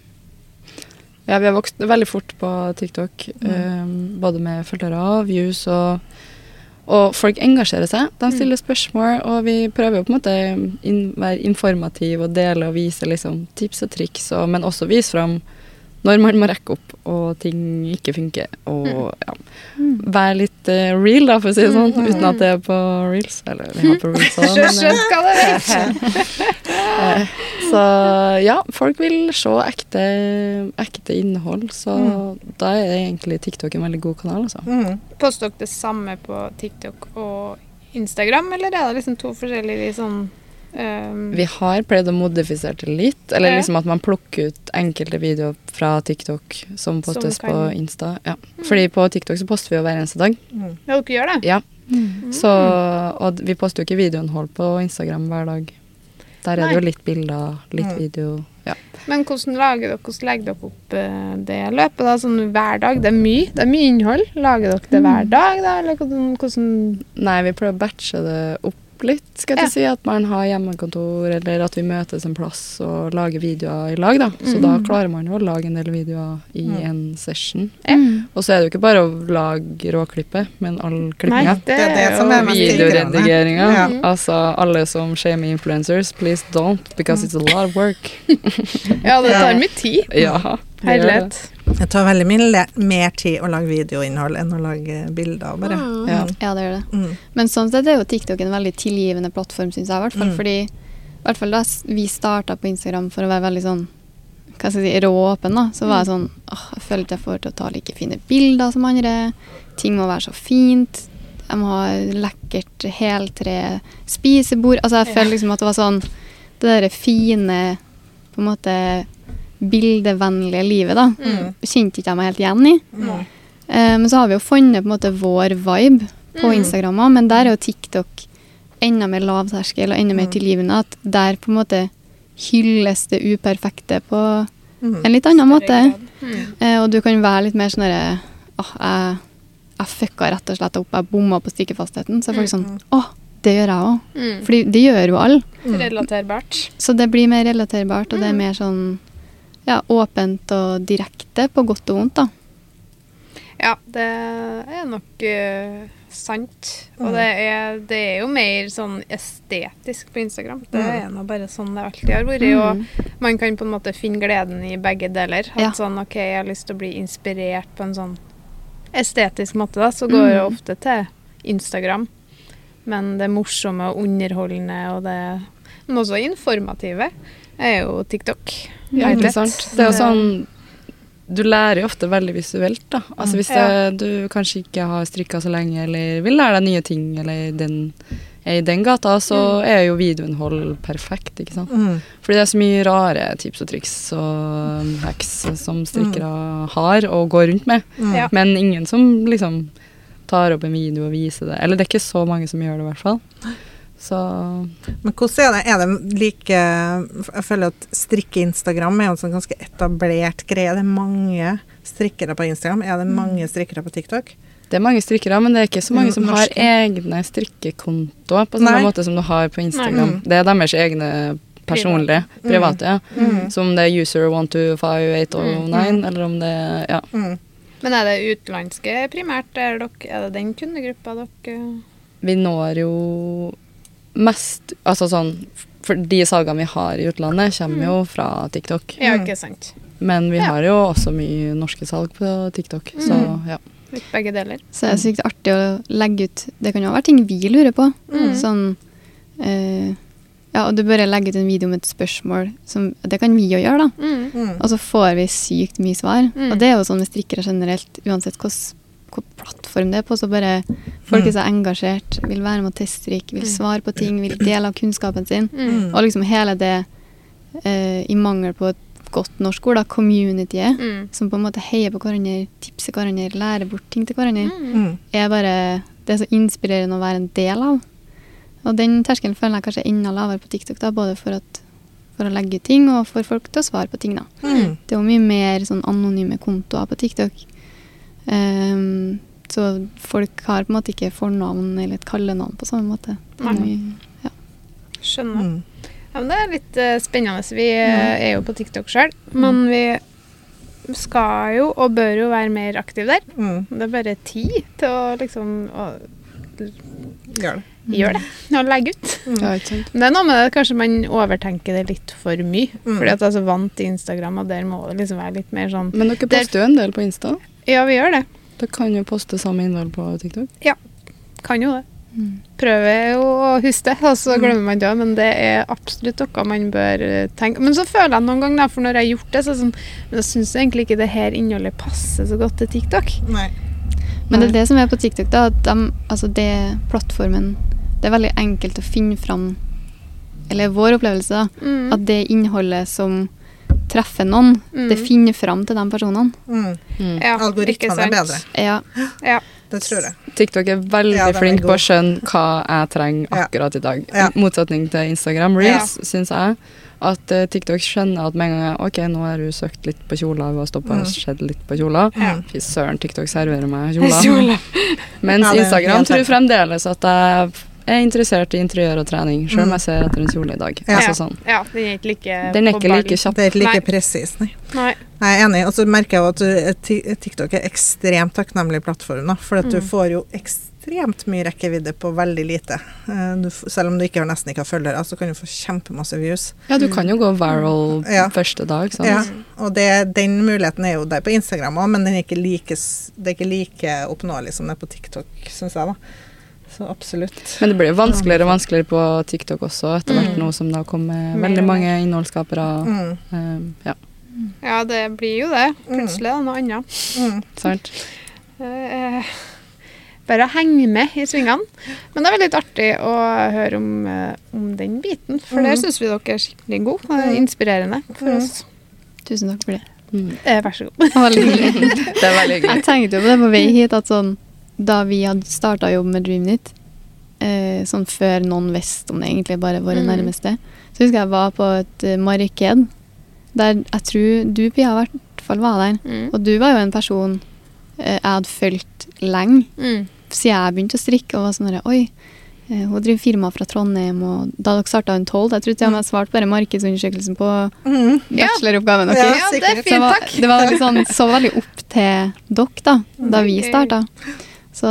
Ja, vi har vokst veldig fort på TikTok, eh, både med følgere og views, og, og folk engasjerer seg. De stiller spørsmål, og vi prøver jo på en måte in være informative og dele og vise liksom, tips og triks, og, men også vise fram når man må rekke opp og ting ikke funker, og ja, Mm. være litt uh, real, da, for å si det sånn, uten at det er på reels. Eller vi har på reels òg, men. <laughs> Eh, Så ja, folk vil se ekte, ekte innhold, så da er egentlig TikTok en veldig god kanal, altså. Mm. Poster dere det samme på TikTok og Instagram, eller er det liksom to forskjellige sånn um, Vi har pleid å modifisere det litt, eller Ja. liksom at man plukker ut enkelte videoer fra TikTok som postes som på Insta. Ja. Fordi på TikTok så poster vi jo hver eneste dag. Mm. Ja, dere gjør det? Ja, Mm. så, og vi poster jo ikke videoinnhold på Instagram hver dag. Der er det jo litt bilder, litt Mm. video. Ja. Men hvordan, lager dere, hvordan legger dere opp eh, det løpet? da? Sånn hver dag? Det er mye det er mye innhold. Lager dere det hver dag, da? Eller hvordan, hvordan Nei, vi prøver å batche det opp litt, skal jeg Ja. si. At man har hjemmekontor, eller at vi møtes en plass og lager videoer i lag, da. Så Mm. da klarer man jo å lage en del videoer i Mm. en session. Mm. Og så er det jo ikke bare å lage råklippet, men all klippinga. Det er det som er. Videoredigeringa. Ja. Altså, alle som shamer influencers, please don't, because it's a lot of work. <laughs> Ja, det tar mye tid. Ja. Herlighet. Det tar veldig mye mer tid å lage videoinnhold enn å lage bilder, bare. Ja. Ja, det gjør det. Mm. Men sånn sett er jo TikTok en veldig tilgivende plattform, syns jeg. I hvert fall Mm. fordi i hvert fall da vi starta på Instagram for å være veldig sånn hva skal jeg si, rå og åpen, da, så var jeg sånn åh, Jeg føler at jeg får til å ta like fine bilder som andre. Ting må være så fint. Jeg må ha lekkert heltre spisebord. Altså, jeg føler liksom at det var sånn Det derre fine, på en måte bildevennlige livet, da. Mm. Kjente ikke jeg meg helt igjen i. Mm. Eh, men så har vi jo funnet på en måte vår vibe på Mm. Instagram men der er jo TikTok enda mer lavterskel og enda mer Mm. tilgivende. At der på en måte hylles det uperfekte på Mm. en litt annen måte. Mm. Eh, og du kan være litt mer sånn derre Åh, jeg, jeg fucka rett og slett opp, jeg bomma på stikkefastheten. Så er folk sånn Mm. Å, det gjør jeg òg. Mm. For det gjør jo alle. Mm. Relaterbart. Så det blir mer relaterbart, og det er mer sånn ja, åpent og direkte, på godt og vondt, da. Ja, det er nok uh, sant. Og Mm. det, er, det er jo mer sånn estetisk på Instagram. Det Mm. er nå bare sånn det alltid har vært. Og Mm. man kan på en måte finne gleden i begge deler. At Ja. sånn, ok, jeg har lyst til å bli inspirert på en sånn estetisk måte, da, så går jeg ofte til Instagram. Men det morsomme og underholdende og det Men også informative er jo TikTok. Ja, ikke sant. Det er jo sånn Du lærer jo ofte veldig visuelt, da. Altså Mm. hvis det, du kanskje ikke har strikka så lenge, eller vil lære deg nye ting, eller den er i den gata, så er jo videoinnhold perfekt, ikke sant. Mm. Fordi det er så mye rare tips og triks og hacks som strikkere har og går rundt med. Mm. Men ingen som liksom tar opp en video og viser det. Eller det er ikke så mange som gjør det, i hvert fall. Så Men hvordan er det? Er det like Jeg føler at strikke-Instagram er en sånn ganske etablert greie. Det er mange strikkere på Instagram. Er det mange strikkere på TikTok? det er mange strikkere, men det er ikke så mange som har egne strikkekontoer på samme Nei. måte som du har på Instagram. Nei. Det er deres egne personlige, Mm. private, ja. Mm. Så om det er user 125809, eller om det Ja. Mm. Men er det utenlandske primært? Er, dere, er det den kundegruppa dere Vi når jo mest Altså sånn For de salgene vi har i utlandet, kommer jo fra TikTok. Ja, Mm. ikke sant. Men vi Ja. har jo også mye norske salg på TikTok, så Mm. ja. Litt begge deler. Så det er sykt artig å legge ut Det kan jo være ting vi lurer på. Mm. Sånn eh, Ja, og du bare legger ut en video med et spørsmål som Det kan vi jo gjøre, da. Mm. Mm. Og så får vi sykt mye svar. Mm. Og det er jo sånn med strikkere generelt, uansett hvilken plattform det er på, så bare folk er så engasjert, vil være med å teststrikke, vil Mm. svare på ting, vil dele av kunnskapen sin. Mm. Og liksom hele det, eh, i mangel på et godt norsk ord, da, communityet, Mm. som på en måte heier på hverandre, tipser hverandre, lærer bort ting til hverandre, Mm. Mm. er bare Det er så inspirerende å være en del av. Og den terskelen føler jeg kanskje er enda lavere på TikTok, da, både for, at, for å legge ut ting og for folk til å svare på ting. da. Mm. Det er jo mye mer sånn anonyme kontoer på TikTok. Ehm, så folk har på en måte ikke fornavn eller et kallenavn på samme måte. Nei. Skjønner. Mm. Ja, men det er litt uh, spennende. Vi uh, er jo på TikTok sjøl, men vi skal jo og bør jo være mer aktive der. Mm. Det er bare tid til å liksom å Gjør det. gjøre det. Og legge ut. ja, sant. Men det er noe med det, kanskje man overtenker det litt for mye. Mm. Fordi at jeg er så vant til Instagram, og der må det liksom være litt mer sånn Men dere poster jo en del på Insta. Ja, vi gjør det. Dere kan jo poste samme innhold på TikTok. Ja, Kan jo det. Mm. Prøver jo å huske det, og så Mm. glemmer man det. Men det er absolutt noe man bør eh, tenke Men så føler jeg noen ganger, for når jeg har gjort det, så sånn Men jeg syns egentlig ikke det her innholdet passer så godt til TikTok. Nei. Men det er det som er på TikTok, da. At de, altså det plattformen Det er veldig enkelt å finne fram Eller vår opplevelse, da. Mm. At det innholdet som treffer noen, Mm. det finner fram til de personene. Mm. Ja, Algoritmene er bedre. Ja. Ja. <gasps> Det tror jeg. TikTok er veldig Ja, er flink på å skjønne hva jeg trenger akkurat i dag. Ja. I motsetning til Instagram Reels, syns jeg. At eh, TikTok skjønner at med en gang jeg, Ok, nå har hun søkt litt på kjoler, hun har stoppa Mm. og sett litt på kjoler. Ja. Fy søren, TikTok serverer meg <laughs> kjoler. Kjole. Mens Ja, Instagram tror fremdeles at jeg er interessert i interiør og trening, sjøl om Mm. jeg ser etter en kjole i dag. Ja. Altså sånn. Ja, den er ikke like Den er ikke like kjapp. Det er ikke like presis, nei. Nei. Jeg er enig. Og så merker jeg jo at uh, TikTok er ekstremt takknemlig plattform, da, for at du Mm. får jo ekstremt mye rekkevidde på veldig lite. Eh, Du, selv om du ikke har, nesten ikke har følgere, så kan du få kjempemasse views. Ja, du kan jo gå viral Ja. første dag, sant. Ja, og det, den muligheten er jo der på Instagram òg, men den er ikke like, det er ikke like oppnåelig som det er på TikTok, syns jeg, da. Så absolutt. Men det blir jo vanskeligere og vanskeligere på TikTok også, etter hvert Mm. nå som det har kommet veldig mange innholdsskapere. Mm, Um, ja, Ja, det blir jo det. Mm. Plutselig er det noe annet. mm. sant. Uh, bare å henge med i svingene. Men det er veldig artig å høre om, eh, om den biten, for det der syns vi dere er skikkelig gode. og Mm. Inspirerende for Mm. oss. Tusen takk for det. Mm. Eh, vær så god. Det var. <laughs> Det er veldig hyggelig. Jeg tenkte jo på det på vei hit, at sånn da vi hadde starta jobb med Dreamnit, eh, sånn før noen visste om det, egentlig bare våre Mm. nærmeste, så husker jeg jeg var på et eh, marked der jeg tror du, Pia, i hvert fall var der. Mm. Og du var jo en person eh, jeg hadde fulgt lenge, Mm. siden jeg begynte å strikke, og var sånn Oi, eh, hun driver firma fra Trondheim, og da dere starta Untold Jeg tror til og med jeg svarte bare markedsundersøkelsen på Mm. Bacheloroppgaven deres. Ja, Ja, det er sikkert. Så det var, det var sånn, så veldig opp til dere da, da vi Ok. starta. Så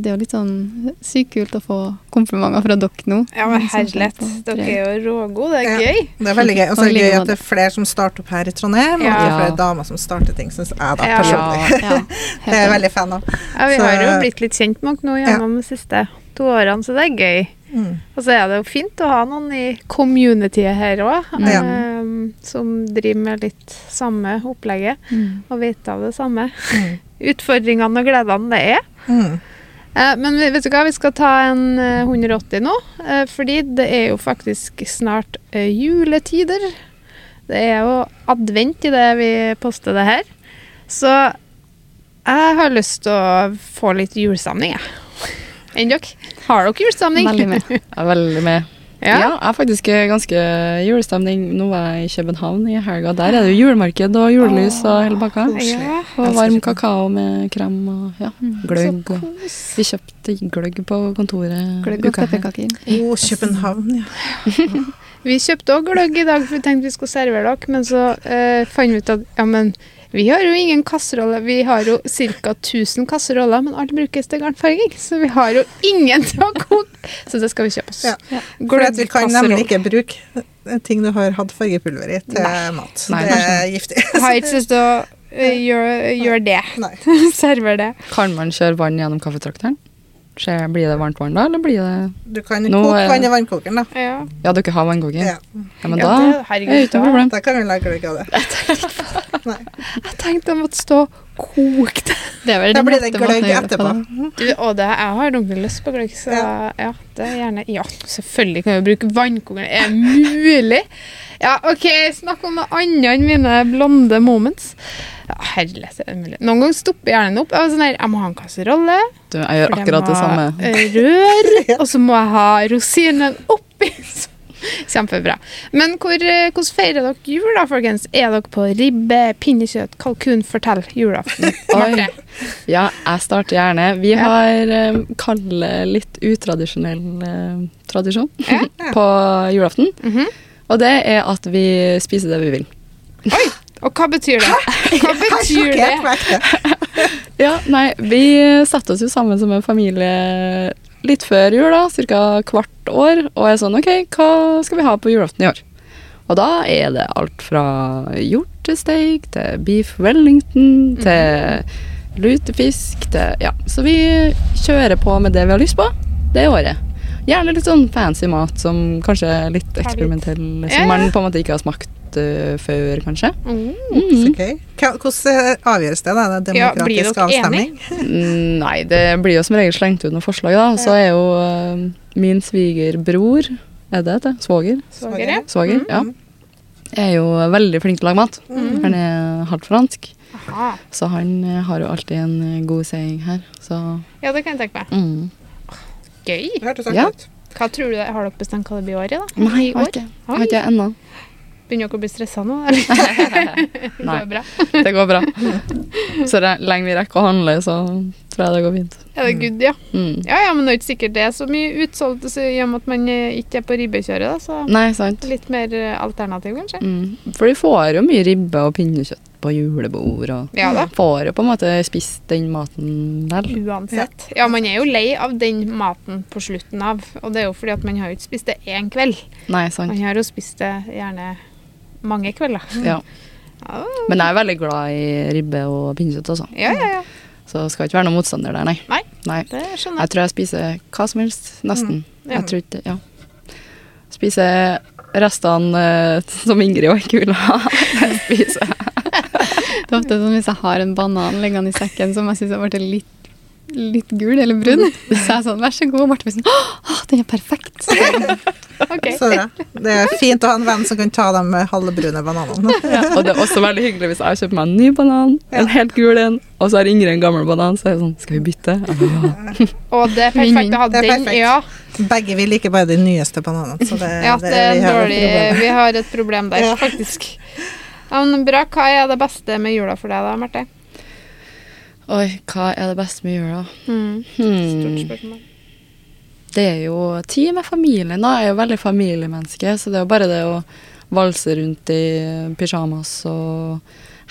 det er jo litt sånn sykt kult å få komplimenter fra dere nå. Ja, men herlighet. Dere er jo rågode. Det er Ja. gøy. Det er veldig gøy. Og så er det gøy at det er flere som starter opp her i Trondheim, og at det er flere damer som starter ting, syns jeg da Ja. personlig. Ja, <laughs> Det er jeg veldig fan av. Ja, vi Så- har jo blitt litt kjent med dere nå gjennom de siste to årene, så det er gøy. Mm. Og så er det jo fint å ha noen i communityet her òg, Ja. som driver med litt samme opplegget Mm. og vet av det samme. Mm. <laughs> Utfordringene og gledene det er. Mm. Eh, men vet du hva, vi skal ta en eh, 180 nå, eh, fordi det er jo faktisk snart eh, juletider. Det er jo advent i det vi poster det her. Så jeg har lyst til å få litt julestemning, jeg. <laughs> Enn dere? Har dere julestemning? Veldig med. Jeg er veldig med. Ja, Ja. jeg er faktisk ganske julestemning. Nå var jeg i København i helga. Der er det jo julemarked og julelys og hele pakka. Ja. Og varm kakao med krem og ja, gløgg. Og vi kjøpte gløgg på kontoret. Gløgg og pepperkaker. Å, København, ja. <laughs> Vi kjøpte òg gløgg i dag, for vi tenkte vi skulle servere dere, men så eh, fant vi ut at ja, men vi har jo ingen kasseroller. Vi har jo ca. 1000 kasseroller, men alt brukes til garnfarging. Så vi har jo ingen til å koke. Så det skal vi kjøpe oss. Ja. For at vi kan nemlig ikke bruke ting du har hatt fargepulver i til mat. Nei, det kanskje. er giftig. Har ikke lyst til å eh, gjøre, det. Nei. <laughs> Det. Kan man kjøre vann gjennom kaffetrakteren? Skjer- Blir det varmt vann da, eller blir det Du kan Nå koke vann i vannkokeren, da. Ja. Ja, dere har vannkoker? Ja. Ja, men Ja, da det- herregud, er det ikke noe problem. Da kan vi lage gløgg av det. Nei. Jeg tenkte jeg måtte stå kokt. det. Det er Da blir det gløgg etterpå. Du, og det, jeg har ordentlig lyst på gløgg, så ja. Ja. det er gjerne Ja, selvfølgelig kan vi bruke vannkongler. Er det mulig? Ja, OK, snakk om noe annet enn mine blonde moments. Ja, Herlighet, er det mulig? Noen ganger stopper hjernen opp. Jeg, sånn her, jeg må ha en kasserolle. Du, jeg gjør akkurat det samme. Rør. <laughs> Og så må jeg ha rosinen oppi. <laughs> Kjempebra. Men hvor, eh, hvordan feirer dere jul, da, folkens? Er dere på ribbe, pinnekjøtt, kalkun? Fortell julaften. <laughs> Ja, jeg starter gjerne. Vi Ja. har um, kalle litt utradisjonell uh, tradisjon Ja. <laughs> på julaften. Mhm. Og det er at vi spiser det vi vil. Oi! Og hva betyr det? Hva betyr det? Ja, nei, vi setter oss jo sammen som en familie litt før jul, da, ca. kvart år, og er sånn OK, hva skal vi ha på julaften i år? Og da er det alt fra hjortesteik til beef wellington til lutefisk til Ja, så vi kjører på med det vi har lyst på det året. Gjerne litt sånn fancy mat som kanskje er litt eksperimentell, som man på en måte ikke har smakt eh, før, kanskje. Mm. Mm. Hva- Hvordan avgjøres det? da? Er det demokratisk ja, avstemning? Mm, Nei, det blir jo som regel slengt ut noen forslag, da. Så er jo uh, min svigerbror Er det det? Svoger? Svoger, ja. Svager, Mm. ja. Er jo veldig flink til å lage mat. Mm. Han er halvt fransk, Aha. så han eh, har jo alltid en eh, god seing her. Så Ja, det kan jeg tenke meg. mm. Gøy. Det hørtes artig ut. Hva tror du Har dere bestemt hva det blir i år i, da? Nei, I har år? ikke, ikke ennå. Begynner dere å bli stressa nå? <laughs> Det går bra. Det går bra. Så lenge vi rekker å handle, så tror jeg det går fint. Er det good, ja? Mm. Ja, ja, men det er ikke sikkert det er så mye utsolgt i og med at man eh, ikke er på ribbekjøret, da. Så Nei, sant. litt mer eh, alternativ, kanskje. Mm. For de får jo mye ribbe og pinnekjøtt på julebord, og Ja da. får jo på en måte spist den maten der. Uansett. Ja, man er jo lei av den maten på slutten av, og det er jo fordi at man har jo ikke spist det én kveld. Nei, sant. Man har jo spist det gjerne mange kvelder. Ja. Ja, Men jeg er veldig glad i ribbe og pinnekjøtt også, ja, ja. ja. så det skal ikke være noen motstander der, nei. Nei. nei. Det skjønner Jeg Jeg tror jeg spiser hva som helst, nesten. Ja. Jeg tror ikke Ja. Spiser restene eh, som Ingrid også ikke vil ha. <laughs> Jeg spiser. <laughs> Det er ofte sånn hvis jeg har en banan liggende i sekken som jeg syns har blitt litt, litt gul eller brun, <laughs> så er jeg sånn Vær så god. Og Marte blir sånn Å, den er perfekt. <laughs> Så jeg. Så det, Det er fint å ha en venn som kan ta de halvbrune bananene. <laughs> Og det er også veldig hyggelig hvis jeg kjøper meg en ny banan, en helt gul en, og så har Ingrid en gammel banan, så er det sånn Skal vi bytte? Ja. Og det er perfekt å ha den. perfekt. Ja, Begge vil liker bare de nyeste bananene. Så det, ja det er vi har et dårlig problem. Vi har et problem der, Ja. faktisk. Ja, men bra. Hva er det beste med jula for deg, da, Marte? Oi, hva er det beste med jula? Mm. Stort Hmm. spørsmål. Det er jo tid med familien. da. Jeg er jo veldig familiemenneske, så det er jo bare det å valse rundt i pyjamas og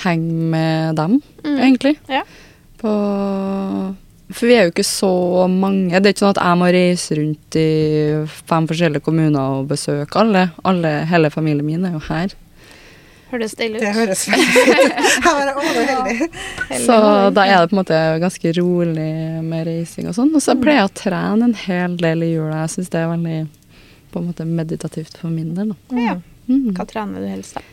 henge med dem, Mm. egentlig. Ja. På For vi er jo ikke så mange. Det er ikke sånn at jeg må reise rundt i fem forskjellige kommuner og besøke alle. alle hele familien min er jo her. Høres deilig ut. Det høres veldig fint ut. <laughs> Her er heldig. Så da er det på en måte ganske rolig med reising og sånn. Og så pleier jeg å trene en hel del i jula. Jeg syns det er veldig på en måte meditativt for min del. Da. Ja. Mm. Hva trener du helst, da?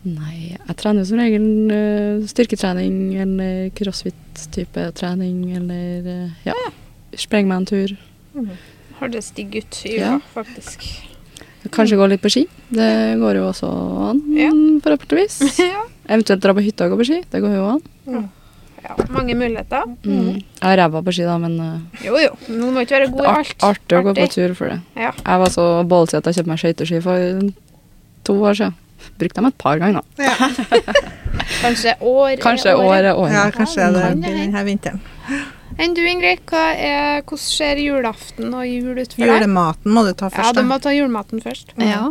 Nei, jeg trener jo som regel eh, styrketrening eller crossfit-type trening eller eh, ja. spreng meg en tur. Hørtes digg ut i Ja. jula, faktisk. Kanskje gå litt på ski. Det går jo også an, Ja. forhåpentligvis. <laughs> ja. Eventuelt dra på hytta og gå på ski. Det går jo an. ja. Mange muligheter. Mm. Jeg har ræva på ski, da, men uh, Jo, jo. Man må ikke være god i alt. artig å gå på tur for det. Ja. Jeg var så ballsy at jeg kjøpte meg skøyteski for to år siden. Brukte dem et par ganger. da. Ja, <laughs> Kanskje år er Kanskje året. året året. ja kanskje det det denne vinteren. Enn du, Ingrid? Hva er, hvordan ser julaften og jul ut for deg? Julematen må du ta først. Ja, du må ta julematen først. Ja.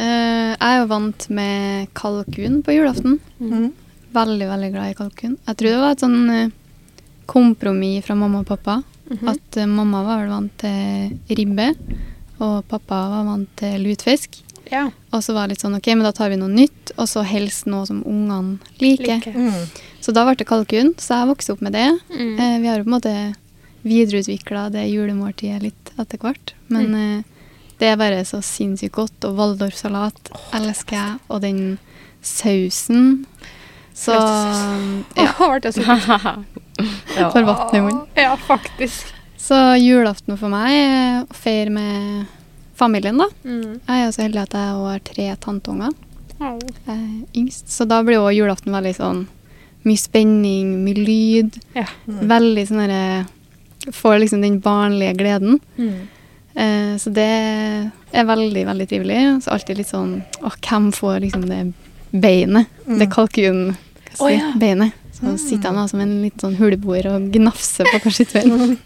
Uh, jeg er jo vant med kalkun på julaften. Mm. Veldig, veldig glad i kalkun. Jeg tror det var et sånn uh, kompromiss fra mamma og pappa. Mhm. At uh, mamma var vel vant til ribbe, og pappa var vant til lutfisk. Ja. Og så var det litt sånn OK, men da tar vi noe nytt, og så helst noe som ungene liker. Like. Mm. Så da ble det kalkun, så jeg vokste opp med det. Mm. Eh, vi har jo på en måte videreutvikla det julemåltidet litt etter hvert. Men Mm. eh, det er bare så sinnssykt godt. Og Waldorfsalat elsker jeg. Og den sausen. Så ja, Åh, ble det så Ja. <laughs> får vann i munnen. Ja, faktisk. Så julaften for meg er å feire med familien, da. Mm. Jeg er jo så heldig at jeg har tre tanteunger. Er yngst. Så da blir jo julaften veldig sånn mye spenning, mye lyd. Ja. Veldig sånn derre Får liksom den barnlige gleden. Mm. Eh, så det er veldig, veldig trivelig. Så alltid litt sånn Å, hvem får liksom det beinet? Det kalkunbeinet. skal ja. Beinet. Så sitter han da som en litt sånn huleboer og gnafser på hver sitt bein.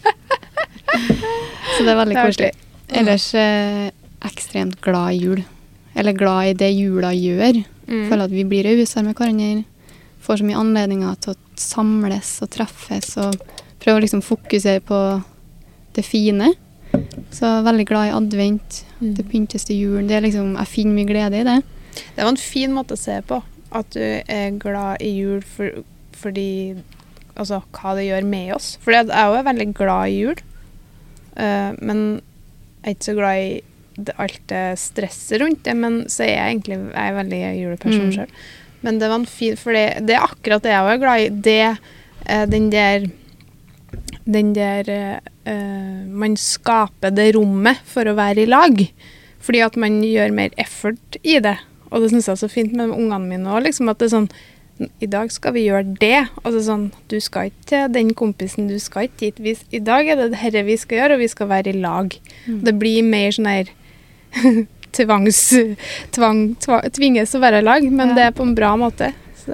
<laughs> så det er veldig koselig. Ellers eh, ekstremt glad i jul. Eller glad i det jula gjør. Mm. Føler at vi blir rausere med hverandre. Får så mye anledninger til å samles og treffes og prøve å liksom fokusere på det fine. Så veldig glad i advent. Mm. Det pyntes til julen. Det er liksom, jeg finner mye glede i det. Det var en fin måte å se på. At du er glad i jul for, fordi Altså hva det gjør med oss. For jeg er jo veldig glad i jul. Uh, men jeg er ikke så glad i det, alt det stresset rundt det. Men så er jeg egentlig jeg er veldig juleperson Mm. Men det var en fin For det, det er akkurat det jeg òg er glad i. Det, eh, den der Den der eh, Man skaper det rommet for å være i lag. Fordi at man gjør mer effort i det. Og det syns jeg er så fint med ungene mine òg. Liksom, at det er sånn I dag skal vi gjøre det. Altså sånn Du skal ikke til den kompisen, du skal ikke dit. Vi, I dag er det dette vi skal gjøre, og vi skal være i lag. Det blir mer sånn her <laughs> tvangs... Tvang, tvang, tvinges å være i lag, men Ja. det er på en bra måte. Så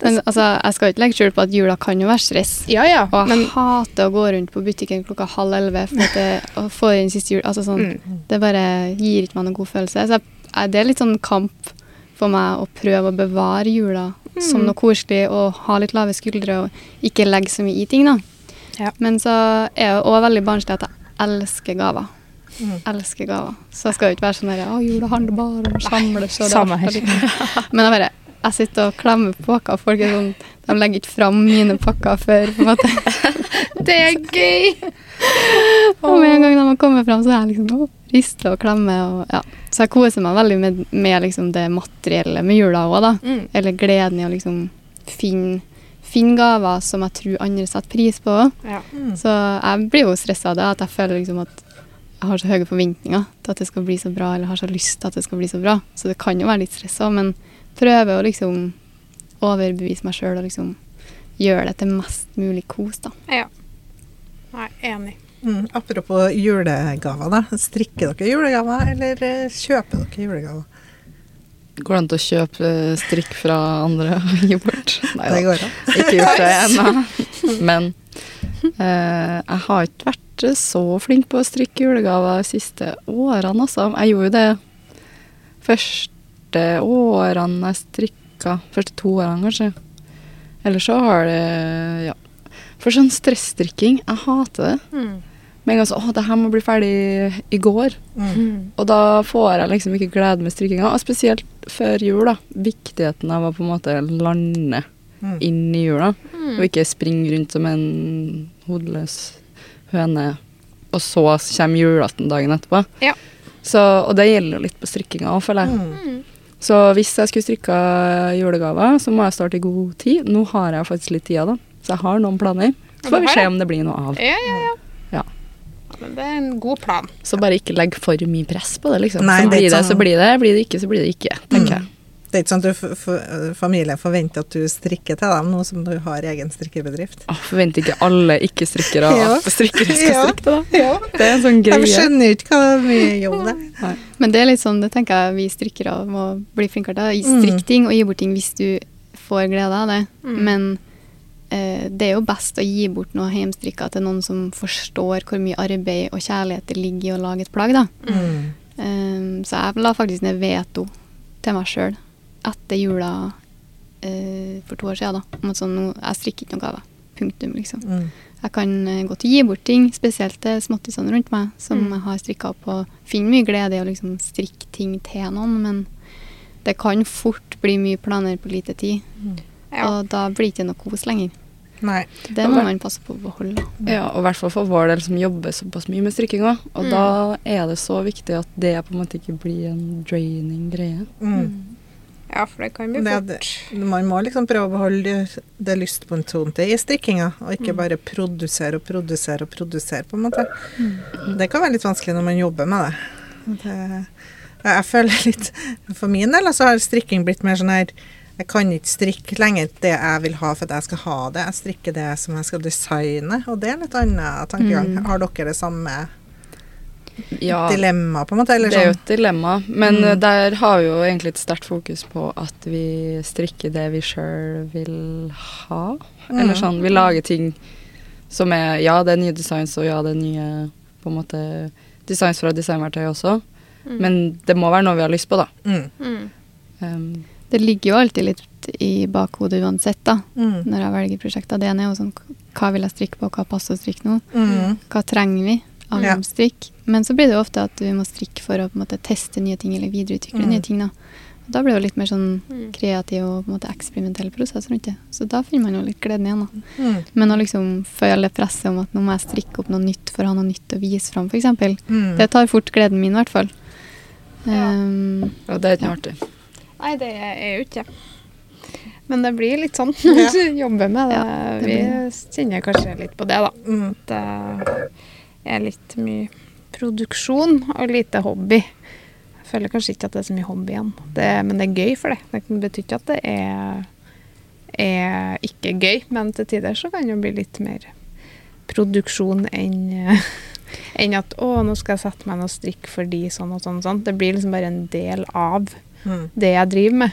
Men altså, jeg skal ikke legge skjul på at jula kan jo være stress. ja, ja. Og jeg Men hater å gå rundt på butikken klokka halv elleve for at det, å få inn siste jul. Altså sånn, mm, Det bare gir ikke meg noen god følelse. Så jeg, jeg- det er litt sånn kamp for meg å prøve å bevare jula som Mm. noe koselig og ha litt lave skuldre og ikke legge så mye i ting, da. Ja. Men så er jeg òg veldig barnslig at jeg elsker gaver. Mm. Elsker gaver. Så jeg skal jo ikke være sånn der Å, jula handler bare om å samles. og samme her. <laughs> Men jeg bare jeg sitter og klemmer på pakker. Folk er sånn, de legger ikke fram mine pakker før. på en måte. <laughs> det er gøy! <laughs> Og med en gang de har kommet fram, så er jeg liksom å, rister og klemmer. Og, ja. Så jeg koser meg veldig med, med liksom det materielle med jula òg, da. Mm. Eller gleden i å liksom finne, finne gaver som jeg tror andre setter pris på. Ja. Mm. Så jeg blir jo stressa av det, at jeg føler liksom at jeg har så høye forventninger til at det skal bli så bra, eller har så lyst til at det skal bli så bra. Så det kan jo være litt stress òg, men prøver å liksom overbevise meg sjøl og liksom gjøre det til mest mulig kos, da. ja. Nei, enig. Mm. Apropos julegaver, da. Strikker dere julegaver, eller eh, kjøper dere julegaver? Går det an til å kjøpe eh, strikk fra andre bort? <laughs> Nei da, ikke gjort det ennå. Men eh, jeg har ikke vært så flink på å strikke julegaver de siste årene, altså. Jeg gjorde jo det første årene jeg strikka. Første to årene, kanskje. Eller så har det Ja. For sånn stressstrikking, jeg hater det. Mm. Med en gang sånn Å, det her må bli ferdig i går. Mm. Og da får jeg liksom ikke glede med strikkinga. Og spesielt før jul, da. Viktigheten av å på en måte lande Mm. inn i jula. Mm. Og ikke springe rundt som en hodeløs høne, og så kommer julaften dagen etterpå. Ja. Så, og det gjelder jo litt på strikkinga òg, føler jeg. Mm. Så hvis jeg skulle strikka julegaver, så må jeg starte i god tid. Nå har jeg faktisk litt tid, da, så jeg har noen planer. Så får vi se om det blir noe av. Ja, ja, ja. Men det er en god plan. Så bare ikke legg for mye press på det, liksom. Nei, så blir det, sånn- så blir det. Blir det ikke, så blir det ikke, tenker jeg. Det er ikke sånn at du, f f familien forventer at du strikker til dem, nå som du har egen strikkebedrift. Åh, forventer ikke alle ikke-strikkere <laughs> Ja. at strikkere skal Ja. strikke til dem? Ja. Det er en sånn De greie. skjønner jo ikke hva mye jobb det <laughs> er. Men det er litt sånn, det tenker jeg vi strikkere må bli flinkere til. Mm. Strikk ting og gi bort ting hvis du får glede av det. Mm. Men det er jo best å gi bort noe hjemstrikka til noen som forstår hvor mye arbeid og kjærlighet det ligger i å lage et plagg, da. Mm. Um, så jeg la faktisk ned veto til meg sjøl etter jula eh, for to år siden. Da, om at sånn, nå, jeg strikker ikke noen gaver. Punktum, liksom. Mm. Jeg kan eh, godt gi bort ting, spesielt til småttisene rundt meg, som Mm. jeg har strikka opp. Og finner mye glede i å liksom strikke ting til noen, men det kan fort bli mye planer på lite tid. Ja. Og da blir det ikke noe kos lenger. Nei. Det må man passe på å beholde. Ja, og i hvert fall for vår del som jobber såpass mye med strikkinga. Og Mm. da er det så viktig at det på en måte ikke blir en draining greie. Mm. ja, for det kan bli fort. det. Man må liksom prøve å beholde det, det lystbåndtonte i strikkinga, og ikke bare produsere og produsere og produsere, på en måte. Det kan være litt vanskelig når man jobber med det. det jeg føler litt For min del så har strikking blitt mer sånn her Jeg kan ikke strikke lenger det jeg vil ha for at jeg skal ha det. Jeg strikker det som jeg skal designe, og det er litt annen tankegang. Mm. Har dere det samme Ja, dilemma, på en måte? Eller det er jo sånn? et dilemma. Men Mm. eh, der har vi jo egentlig et sterkt fokus på at vi strikker det vi sjøl vil ha. Eller Mm. sånn, vi lager ting som er Ja, det er nye designs, og ja, det er nye på en måte designs fra designverktøy også. Mm. Men det må være noe vi har lyst på, da. Mm. Mm. Um, Det ligger jo alltid litt i bakhodet uansett, da, Mm. når jeg velger prosjekter. Det ene er jo sånn hva vil jeg strikke på, hva passer å strikke nå? Mm. Hva trenger vi av Ja. strikk? Men så blir det jo ofte at vi må strikke for å på en måte teste nye ting eller videreutvikle Mm. nye ting. Da Og Da blir det jo litt mer sånn Mm. kreativ og på en måte eksperimentell prosess rundt det. Så da finner man jo litt gleden igjen. da. Mm. Men å liksom føle presset om at nå må jeg strikke opp noe nytt for å ha noe nytt å vise fram, f.eks. Mm. Det tar fort gleden min, i hvert fall. Ja. Um, og det er ikke Ja. artig. Nei, det er jo ikke Men det blir litt sånn når <laughs> du jobber med det. Ja, det Vi kjenner kanskje litt på det, da. Mm. Det er litt mye produksjon og lite hobby. Jeg føler kanskje ikke at det er så mye hobby igjen. Det, men det er gøy for det. Det betyr ikke at det er, er ikke gøy, men til tider så kan det jo bli litt mer produksjon enn <laughs> enn at 'å, nå skal jeg sette meg ned og strikke fordi sånn og sånn og sånn'. Det blir liksom bare en del av Mm. det jeg driver med.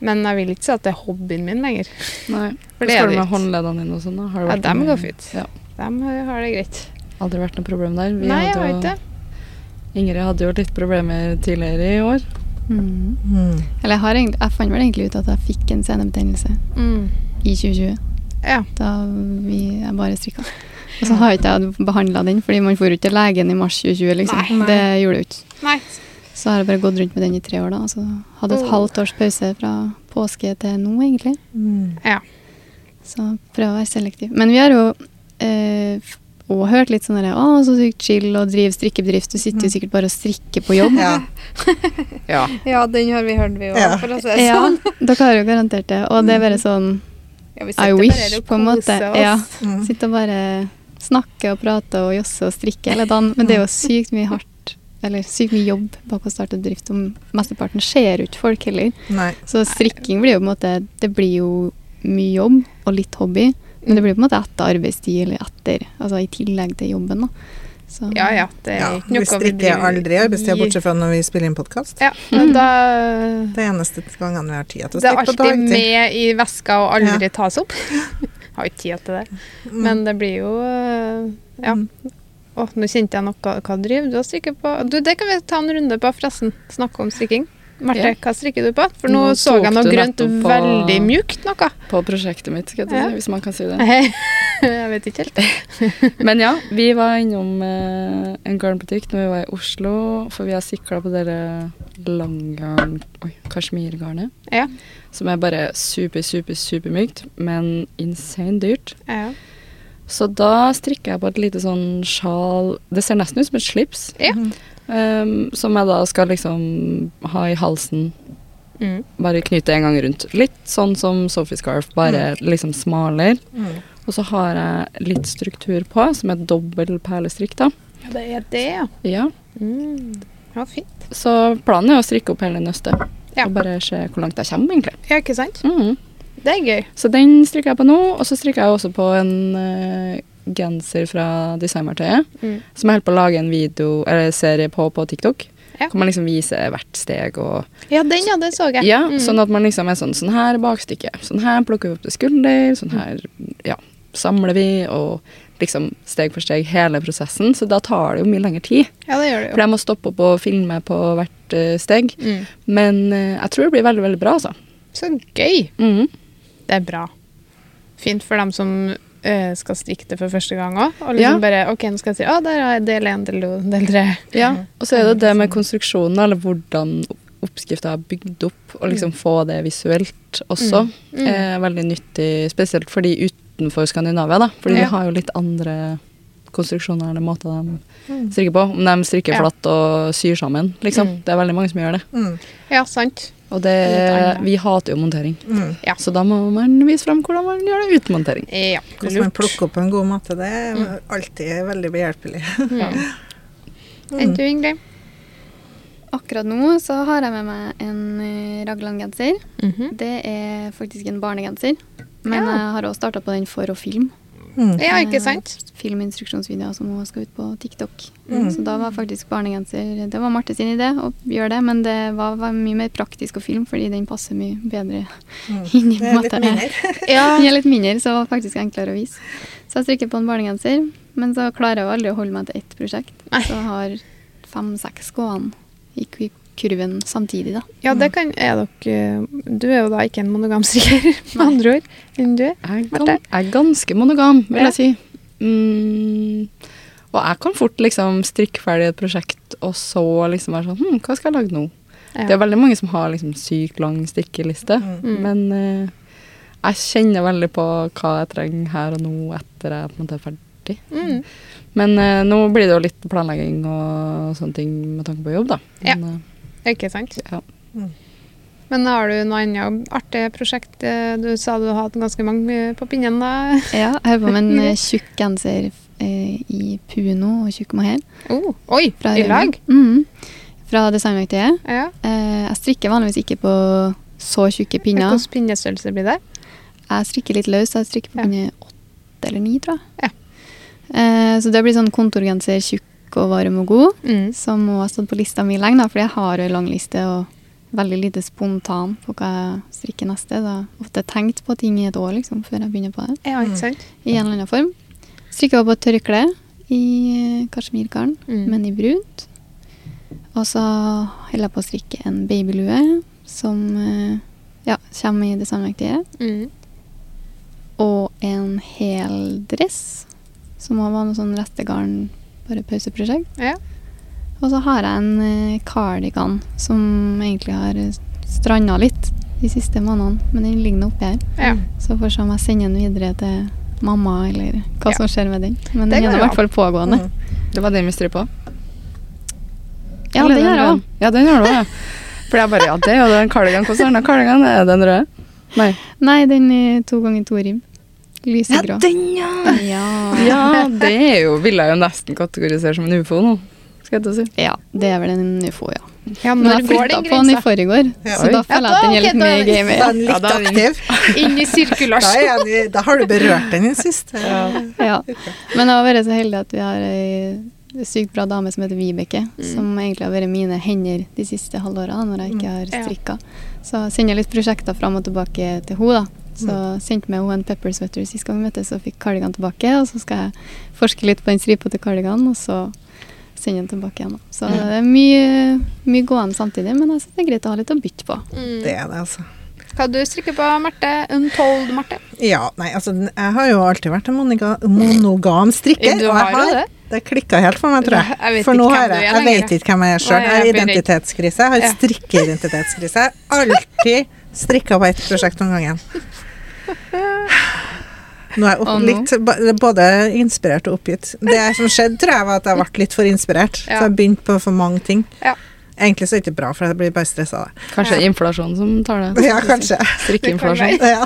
Men jeg vil ikke si at det er hobbyen min lenger. Nei. For <laughs> Hva det skal det du med ikke. håndleddene dine og sånn? da? Har det Ja, dem går fint. Ja. Dem har det greit. Aldri vært noe problem der. Vi Nei, jeg har ikke det. Ingrid hadde jo litt problemer tidligere i år. mm. Mm. Eller jeg, har egentlig, jeg fant vel egentlig ut at jeg fikk en senebetennelse i 2020. Ja. Da vi, jeg bare strikka. Og så har jeg ikke behandla den, fordi man får jo ikke til legen i mars 2020, liksom. Nei. Det gjorde jeg jo ikke. Nei. Så har jeg bare gått rundt med den i tre år, da. Altså, hadde et Oh. halvt års pause fra påske til nå, egentlig. Mm. Ja. Så prøv å være selektiv. Men vi har jo eh, og hørt litt sånn derre Å, så sykt chill å drive strikkebedrift. Du sitter jo Mm. sikkert bare og strikker på jobb. <laughs> Ja. Ja. ja, den har vi hørt, vi òg, Ja. for å si det Ja, sånn. dere har jo garantert det. Og det er bare sånn Ja, I wish, bare på en måte. oss. Ja. Mm. Sitte og bare snakke og prate og josse og strikke hele dagen. Men det er jo sykt mye hardt, eller sykt mye jobb bak å starte bedrift. Og mesteparten ser ut folk heller. Nei. Så strikking blir jo på en måte Det blir jo mye jobb og litt hobby. Men det blir på en måte etter arbeidstid eller etter, altså i tillegg til jobben. da. Så, Ja, ja. Det er Ja, ikke vi strikker vi aldri i arbeidstida, bortsett fra når vi spiller inn podkast. Ja, men da Det er eneste gangen vi har tid til å strikke på dagtid. Det er alltid med i veska og aldri tas opp. <laughs> Har ikke tid til det. Mm. Men det blir jo øh, Ja. Å, nå kjente jeg noe. Hva driver du og strikker på? Du, det kan vi ta en runde på, forresten. Snakke om strikking. Marte, Ja. hva strikker du på? For nå, Nå så jeg noe grønt, på- veldig mjukt noe. På prosjektet mitt, skal jeg Ja. si, hvis man kan si det. <laughs> jeg vet ikke helt. <laughs> Men ja, vi var innom eh, en garnbutikk når vi var i Oslo, for vi har sikla på dere langgarn Oi, kasjmirgarnet. Ja. Som er bare super, super, supermykt, men insane dyrt. Ja. Så da strikker jeg på et lite sånn sjal Det ser nesten ut som et slips. Ja. Um, som jeg da skal liksom ha i halsen. Mm. Bare knyte en gang rundt. Litt sånn som Sophie Scarf, bare liksom smalere. Mm. Og så har jeg litt struktur på, som er dobbel perlestrikk, da. Ja, det er det, ja. Ja. Mm. Ja, fint. Så planen er å strikke opp hele nøstet. Ja. Og bare se hvor langt jeg kommer, egentlig. Ja, ikke sant? Mhm. Det er gøy. Så den strikker jeg på nå, og så strikker jeg også på en uh, genser fra Designverktøyet, Mm. som jeg holder på å lage en video, eller serie på på TikTok. Ja. Hvor man liksom viser hvert steg og Ja, den, ja, det så jeg. Ja, Mm. sånn at man liksom er sånn Sånn her bakstykke. Sånn her plukker vi opp til skulder. Sånn her ja, samler vi, og liksom steg for steg hele prosessen. Så da tar det jo mye lengre tid. Ja, det gjør det For jo. jeg må stoppe opp og filme på hvert eh, steg. Mm. Men eh, jeg tror det blir veldig, veldig bra, altså. Så gøy. Mhm. Det er bra. Fint for dem som eh, skal strikke det for første gang òg. Og liksom Ja. bare OK, nå skal jeg si å, der har jeg del én, del to, del tre. Ja, og så er det det med konstruksjonen, eller hvordan oppskrifta er bygd opp, og liksom få det visuelt også, Mm. er veldig nyttig, spesielt for de utenfor Skandinavia, da. Fordi Ja. de har jo litt andre konstruksjoner eller måter de Mm. strikker på. Om de strikker flatt og syr sammen, liksom. Mm. Det er veldig mange som gjør det. Mm. Ja, sant. Og det, vi hater jo montering. Mm. Ja. Så da må man vise frem hvordan man gjør det uten montering. Ja, Hvordan man plukker opp en god matte, det er alltid veldig behjelpelig. Mm. <laughs> Mm. Enn du, Ingrid? Akkurat nå så har jeg med meg en Ragland-genser. Mm -hmm. Det er faktisk en barnegenser. Men Ja. jeg har også starta på den for å filme. Mm. Ja, ikke sant? Filminstruksjonsvideoer som hun skal ut på TikTok. Mm. Så da var faktisk barnegenser Det var Marte sin idé å gjøre det, men det var, var mye mer praktisk å filme fordi den passer mye bedre Mm. <laughs> inn i Det er litt mindre. <laughs> Ja. Den er litt mindre, så det var faktisk enklere å vise. Så jeg strikker på en barnegenser, men så klarer jeg jo aldri å holde meg til ett prosjekt. Nei. Så jeg har fem-seks gående i ku- kurven samtidig, da. Ja, det kan er dere Du er jo da ikke en monogam <laughs> strikker, med andre ord, enn du er. Jeg er, jeg ganske monogam, vil Ja. jeg si. Mm, og jeg kan fort liksom strikke ferdig et prosjekt, og så liksom være sånn Hm, hva skal jeg lage nå? Ja. Det er veldig mange som har liksom sykt lang strikkeliste, Mm. Mm. men uh, jeg kjenner veldig på hva jeg trenger her og nå etter jeg på en måte er ferdig. Mm. Men uh, nå blir det jo litt planlegging og sånne ting med tanke på jobb, da. Ja. Ikke sant? eh, ja. Mm. Men har du noe annet artig prosjekt? Eh, Du sa du hadde ganske mange på pinnen, da. <laughs> Ja, jeg har på meg en <laughs> eh, tjukk genser eh, i puno og tjukk mohair. Oh, oi, fra i lag? Mhm. Fra designverktøyet. Ja. Eh, jeg strikker vanligvis ikke på så tjukke pinner. Hvilken pinnestørrelse blir det? Jeg strikker litt løs, jeg strikker på Ja. pinne åtte eller ni, tror jeg. Ja. Eh, så det blir sånn kontorgenser tjukk og varm og god, Mm. som må ha stått på lista mi lenge, da, fordi jeg har en lang liste og veldig lite spontan på hva jeg strikker neste. Da har ofte tenkt på ting i et år liksom, før jeg begynner på det, Ja, ikke sant? i en eller annen form. Strikker på tørkle i eh, kasjmirgarn, Mm. men i brunt. Og så holder jeg på å strikke en babylue som eh, ja, kommer i designverktøyet. Mm. Og en hel dress, som òg var noe sånn restegarn, bare pauseprosjekt. Ja. Og så har jeg en eh, cardigan som egentlig har stranda litt de siste månedene, men den ligger nå oppi her. ja. Så får vi se om jeg sender den videre til mamma, eller hva Ja. som skjer med den. Men Det den er i hvert fall pågående. Mm. Det var den vi strippa? på? Ja, Eller den gjør jeg òg. Ja, den gjør du òg, ja. For jeg bare Ja, det er jo den cardigan. Hvordan er den cardigan? Er den røde? Nei. Nei, den er to ganger to ribb. Lysegrå. den, ja! <laughs> Ja. Ja, det er jo Vil jeg jo nesten kategorisere som en ufo nå. Skal jeg til å si. ja, det er vel en ufo, ja. ja Men jeg går flytta den på den i forrige Ja. så Oi. da føler jeg at den er litt mer i gamet. Da er den litt aktiv. <laughs> Inn i sirkulasjon. Da, da har du berørt den i sist. Ja. Men jeg har vært så heldig at vi har ei sykt bra dame som heter Vibeke, Mm. som egentlig har vært mine hender de siste halvåra når jeg ikke har Ja. strikka. Så jeg sender litt prosjekter fram og tilbake til henne, da. Så sendte meg hun en pepper sweater sist gang vi møttes og fikk kardigan tilbake. Og så skal jeg forske litt på den stripete kardigan og så sende den tilbake igjen. Så Mm. det er mye, mye gående samtidig, men jeg synes det er greit å ha litt å bytte på. Mm. Det er det, altså. Hva du strikker på, Marte? Untold, Marte? Ja, nei, altså jeg har jo alltid vært en monoga, monogam strikker. Du og har jeg jo det. Det klikka helt for meg, tror jeg. Jeg for nå har jeg, jeg vet ikke hvem jeg er sjøl. Jeg har identitetskrise. Jeg har strikkeidentitetskrise. Har alltid strikka på ett prosjekt om gangen. Nå er jeg opp, litt både inspirert og oppgitt. Det som skjedde, tror jeg, var at jeg ble litt for inspirert. Ja. Så jeg begynte på for mange ting. Ja. Egentlig så er det ikke bra, for jeg blir bare stressa av det. Kanskje Ja. inflasjon som tar det. Ja, kanskje. Strikkeinflasjon. <laughs> Ja.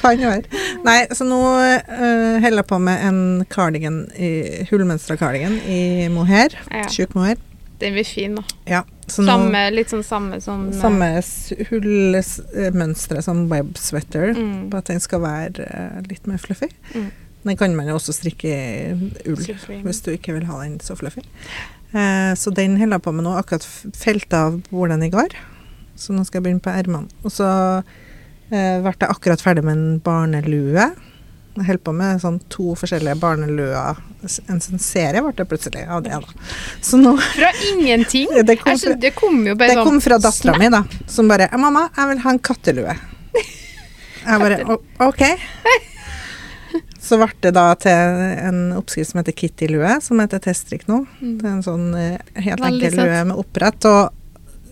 Kan være. Nei, så nå uh, holder jeg på med en cardigan, i- hullmønstra cardigan i mohair. Ja. Tjukk mohair. Den blir fin, da. Ja. Så nå, Samme, litt sånn samme som eh, samme hullmønsteret som web sweater, Mm. bare at den skal være eh, litt mer fluffy. Mm. Den kan man jo også strikke i ull, Supreme. hvis du ikke vil ha den så fluffy. Eh, så den holder jeg på med nå. Akkurat f- av bordene i går, så nå skal jeg begynne på ermene. Og så eh, ble jeg akkurat ferdig med en barnelue. Jeg holder på med sånn to forskjellige barneluer. En sånn serie ble det plutselig av det, da. Så nå Fra ingenting. <laughs> Det kom fra, det kom jo bare det sånn kom fra dattera mi, da, som bare 'Mamma, jeg vil ha en kattelue'. Jeg bare OK. Så ble det da til en oppskrift som heter Kitty-lue, som heter teststrikk nå. Det er en sånn eh, helt enkel lue med opprett og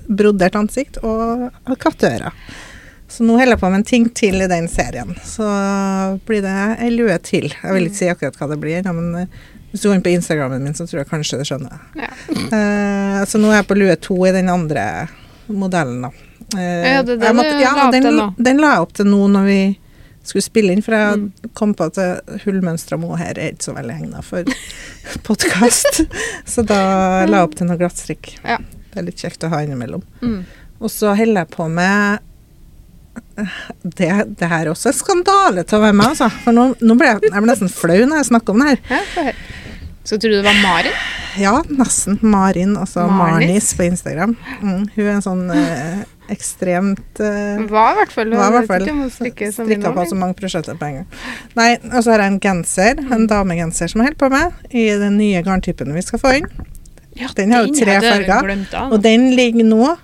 brodert ansikt og, og katteører. Så nå holder jeg på med en ting til i den serien. Så blir det ei lue til. Jeg vil ikke si akkurat hva det blir, ennå, men eh, hvis du går inn på Instagrammen min, så tror jeg kanskje du skjønner. Ja. Uh, så nå er jeg på lue to i den andre modellen, da. Uh, Ja, det det jeg ja, la den. Den la jeg opp til nå når vi skulle spille inn, for jeg Mm. kom på at hullmønstra mo her er ikke så veldig egna for <laughs> podkast. så da la jeg opp til noe glattstrikk. Ja. Det er litt kjekt å ha innimellom. Mm. Og så holder jeg på med det, det her er også en skandale til å være med, altså. For nå, nå ble jeg, jeg ble nesten flau når jeg snakker om det her. Ja, tror du det var Marin? Ja, nesten. Marin, altså Marnis. Marnis på Instagram. Mm, hun er en sånn eh, ekstremt eh, Var i hvert fall. var hvert fall hun strikka på så mange prosjekter på en gang. Nei, og så har jeg en genser, Mm. en damegenser som jeg holder på med, i den nye garntypen vi skal få inn. Ja, Den har jo tre farger, Og den ligger nå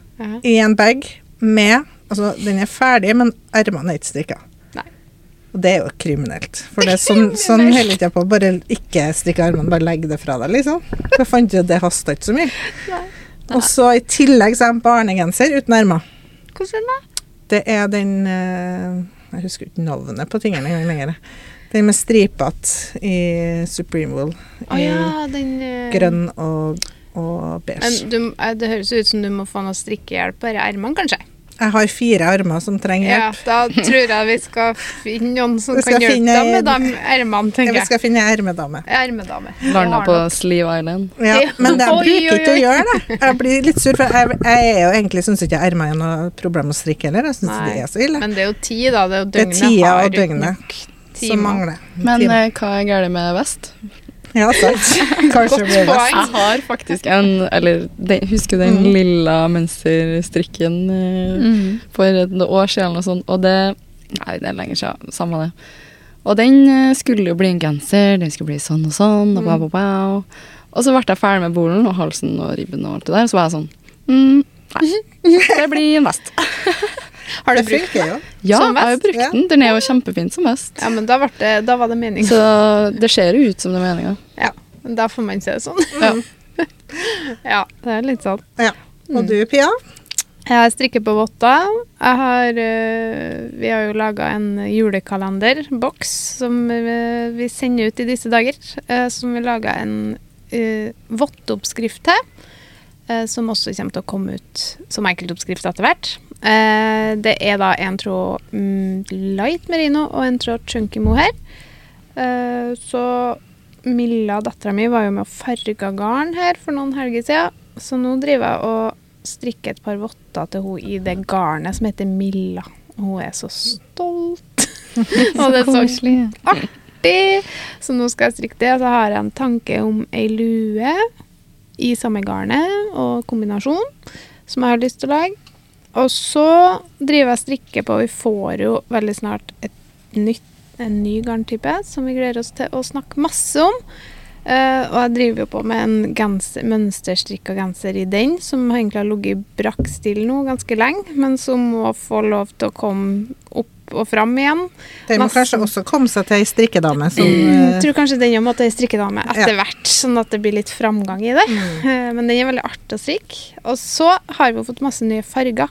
i en bag med Altså, den er ferdig, men ermene er ikke strikka. Og det er jo kriminelt. For det er sånn, sånn holder ikke jeg på. Bare ikke strikke armene, bare legg det fra deg, liksom. Da jeg fant ut at det hasta ikke så mye. Og så i tillegg så er jeg en barnegenser uten ermer. Hvordan da? Det er den eh, Jeg husker ikke navnet på tingene engang lenger. Den med stripete i Supreme Wool. I ja, den eh, grønn og, og beige. Men du, eh, det høres ut som du må få noe strikkehjelp på ermene, kanskje? Jeg har fire armer som trenger hjelp. Ja, da <laughs> tror jeg vi skal finne noen som kan hjelpe finne deg med de ermene, Ja, tenker vi skal finne ei ermedame. Ermedame. Landa på. Sleeve Island. Ja, Ja. men det <laughs> jeg bruker ikke å gjøre det. Jeg blir litt sur, for jeg, jeg er jo egentlig syns ikke ermer er noe problem å strikke heller. Jeg syns det er så ille. Men det er jo tid, da. Det er jo Det er tida og døgnet som mangler. Men eh, hva er galt med vest? Ja, sant. <laughs> Kanskje Godt poeng. Jeg har faktisk en Eller den, husker du den Mm. lilla mønsterstrikken eh, Mm. for et år siden eller noe sånt, og det Nei, det er lenger siden. Samme det. Og den eh, skulle jo bli en genser, den skulle bli sånn og sånn, og bla, bla, bla. Og så ble jeg ferdig med bolen og halsen og ribben og alt det der, og så var jeg sånn mm, Nei, <laughs> det blir en vest. <laughs> Har du Det brukt. Ja, jeg har jo brukt Ja. den. Den er jo kjempefin som vest. Ja, men da, ble det, da var det meningen. Så det ser jo ut som det er meninga. Ja, men da får man se det sånn. Ja. <laughs> Ja, det er litt sånn. Ja. Og du, Pia? Jeg strikker på votter. Jeg har øh, Vi har jo laga en julekalenderboks som øh, vi sender ut i disse dager. øh, som vi laga en votteoppskrift til. som også kommer til å komme ut som enkeltoppskrift etter hvert. Eh, det er da en tråd mm, light merino og en tråd chunky mohair. Eh, så Milla, dattera mi, var jo med og farga garn her for noen helger siden. Så nå driver jeg og strikker et par votter til hun i det garnet som heter Milla. Og hun er så stolt. <laughs> og det er så artig. Så nå skal jeg strikke det. Og så har jeg en tanke om ei lue i samme garnet og kombinasjon som jeg har lyst til å lage. Og så driver jeg og strikker på Vi får jo veldig snart et nytt, en ny garntype som vi gleder oss til å snakke masse om. Eh, og jeg driver jo på med en genser, mønsterstrikka genser i den, som egentlig har ligget i brakkstil nå ganske lenge, men som må få lov til å komme opp og fram igjen. Den må Nesten. kanskje også komme seg til ei strikkedame som eh, tror kanskje den må til ei strikkedame etter Ja. hvert, sånn at det blir litt framgang i det. <laughs> Eh, Men den er veldig artig å strikke. Og så har vi jo fått masse nye farger.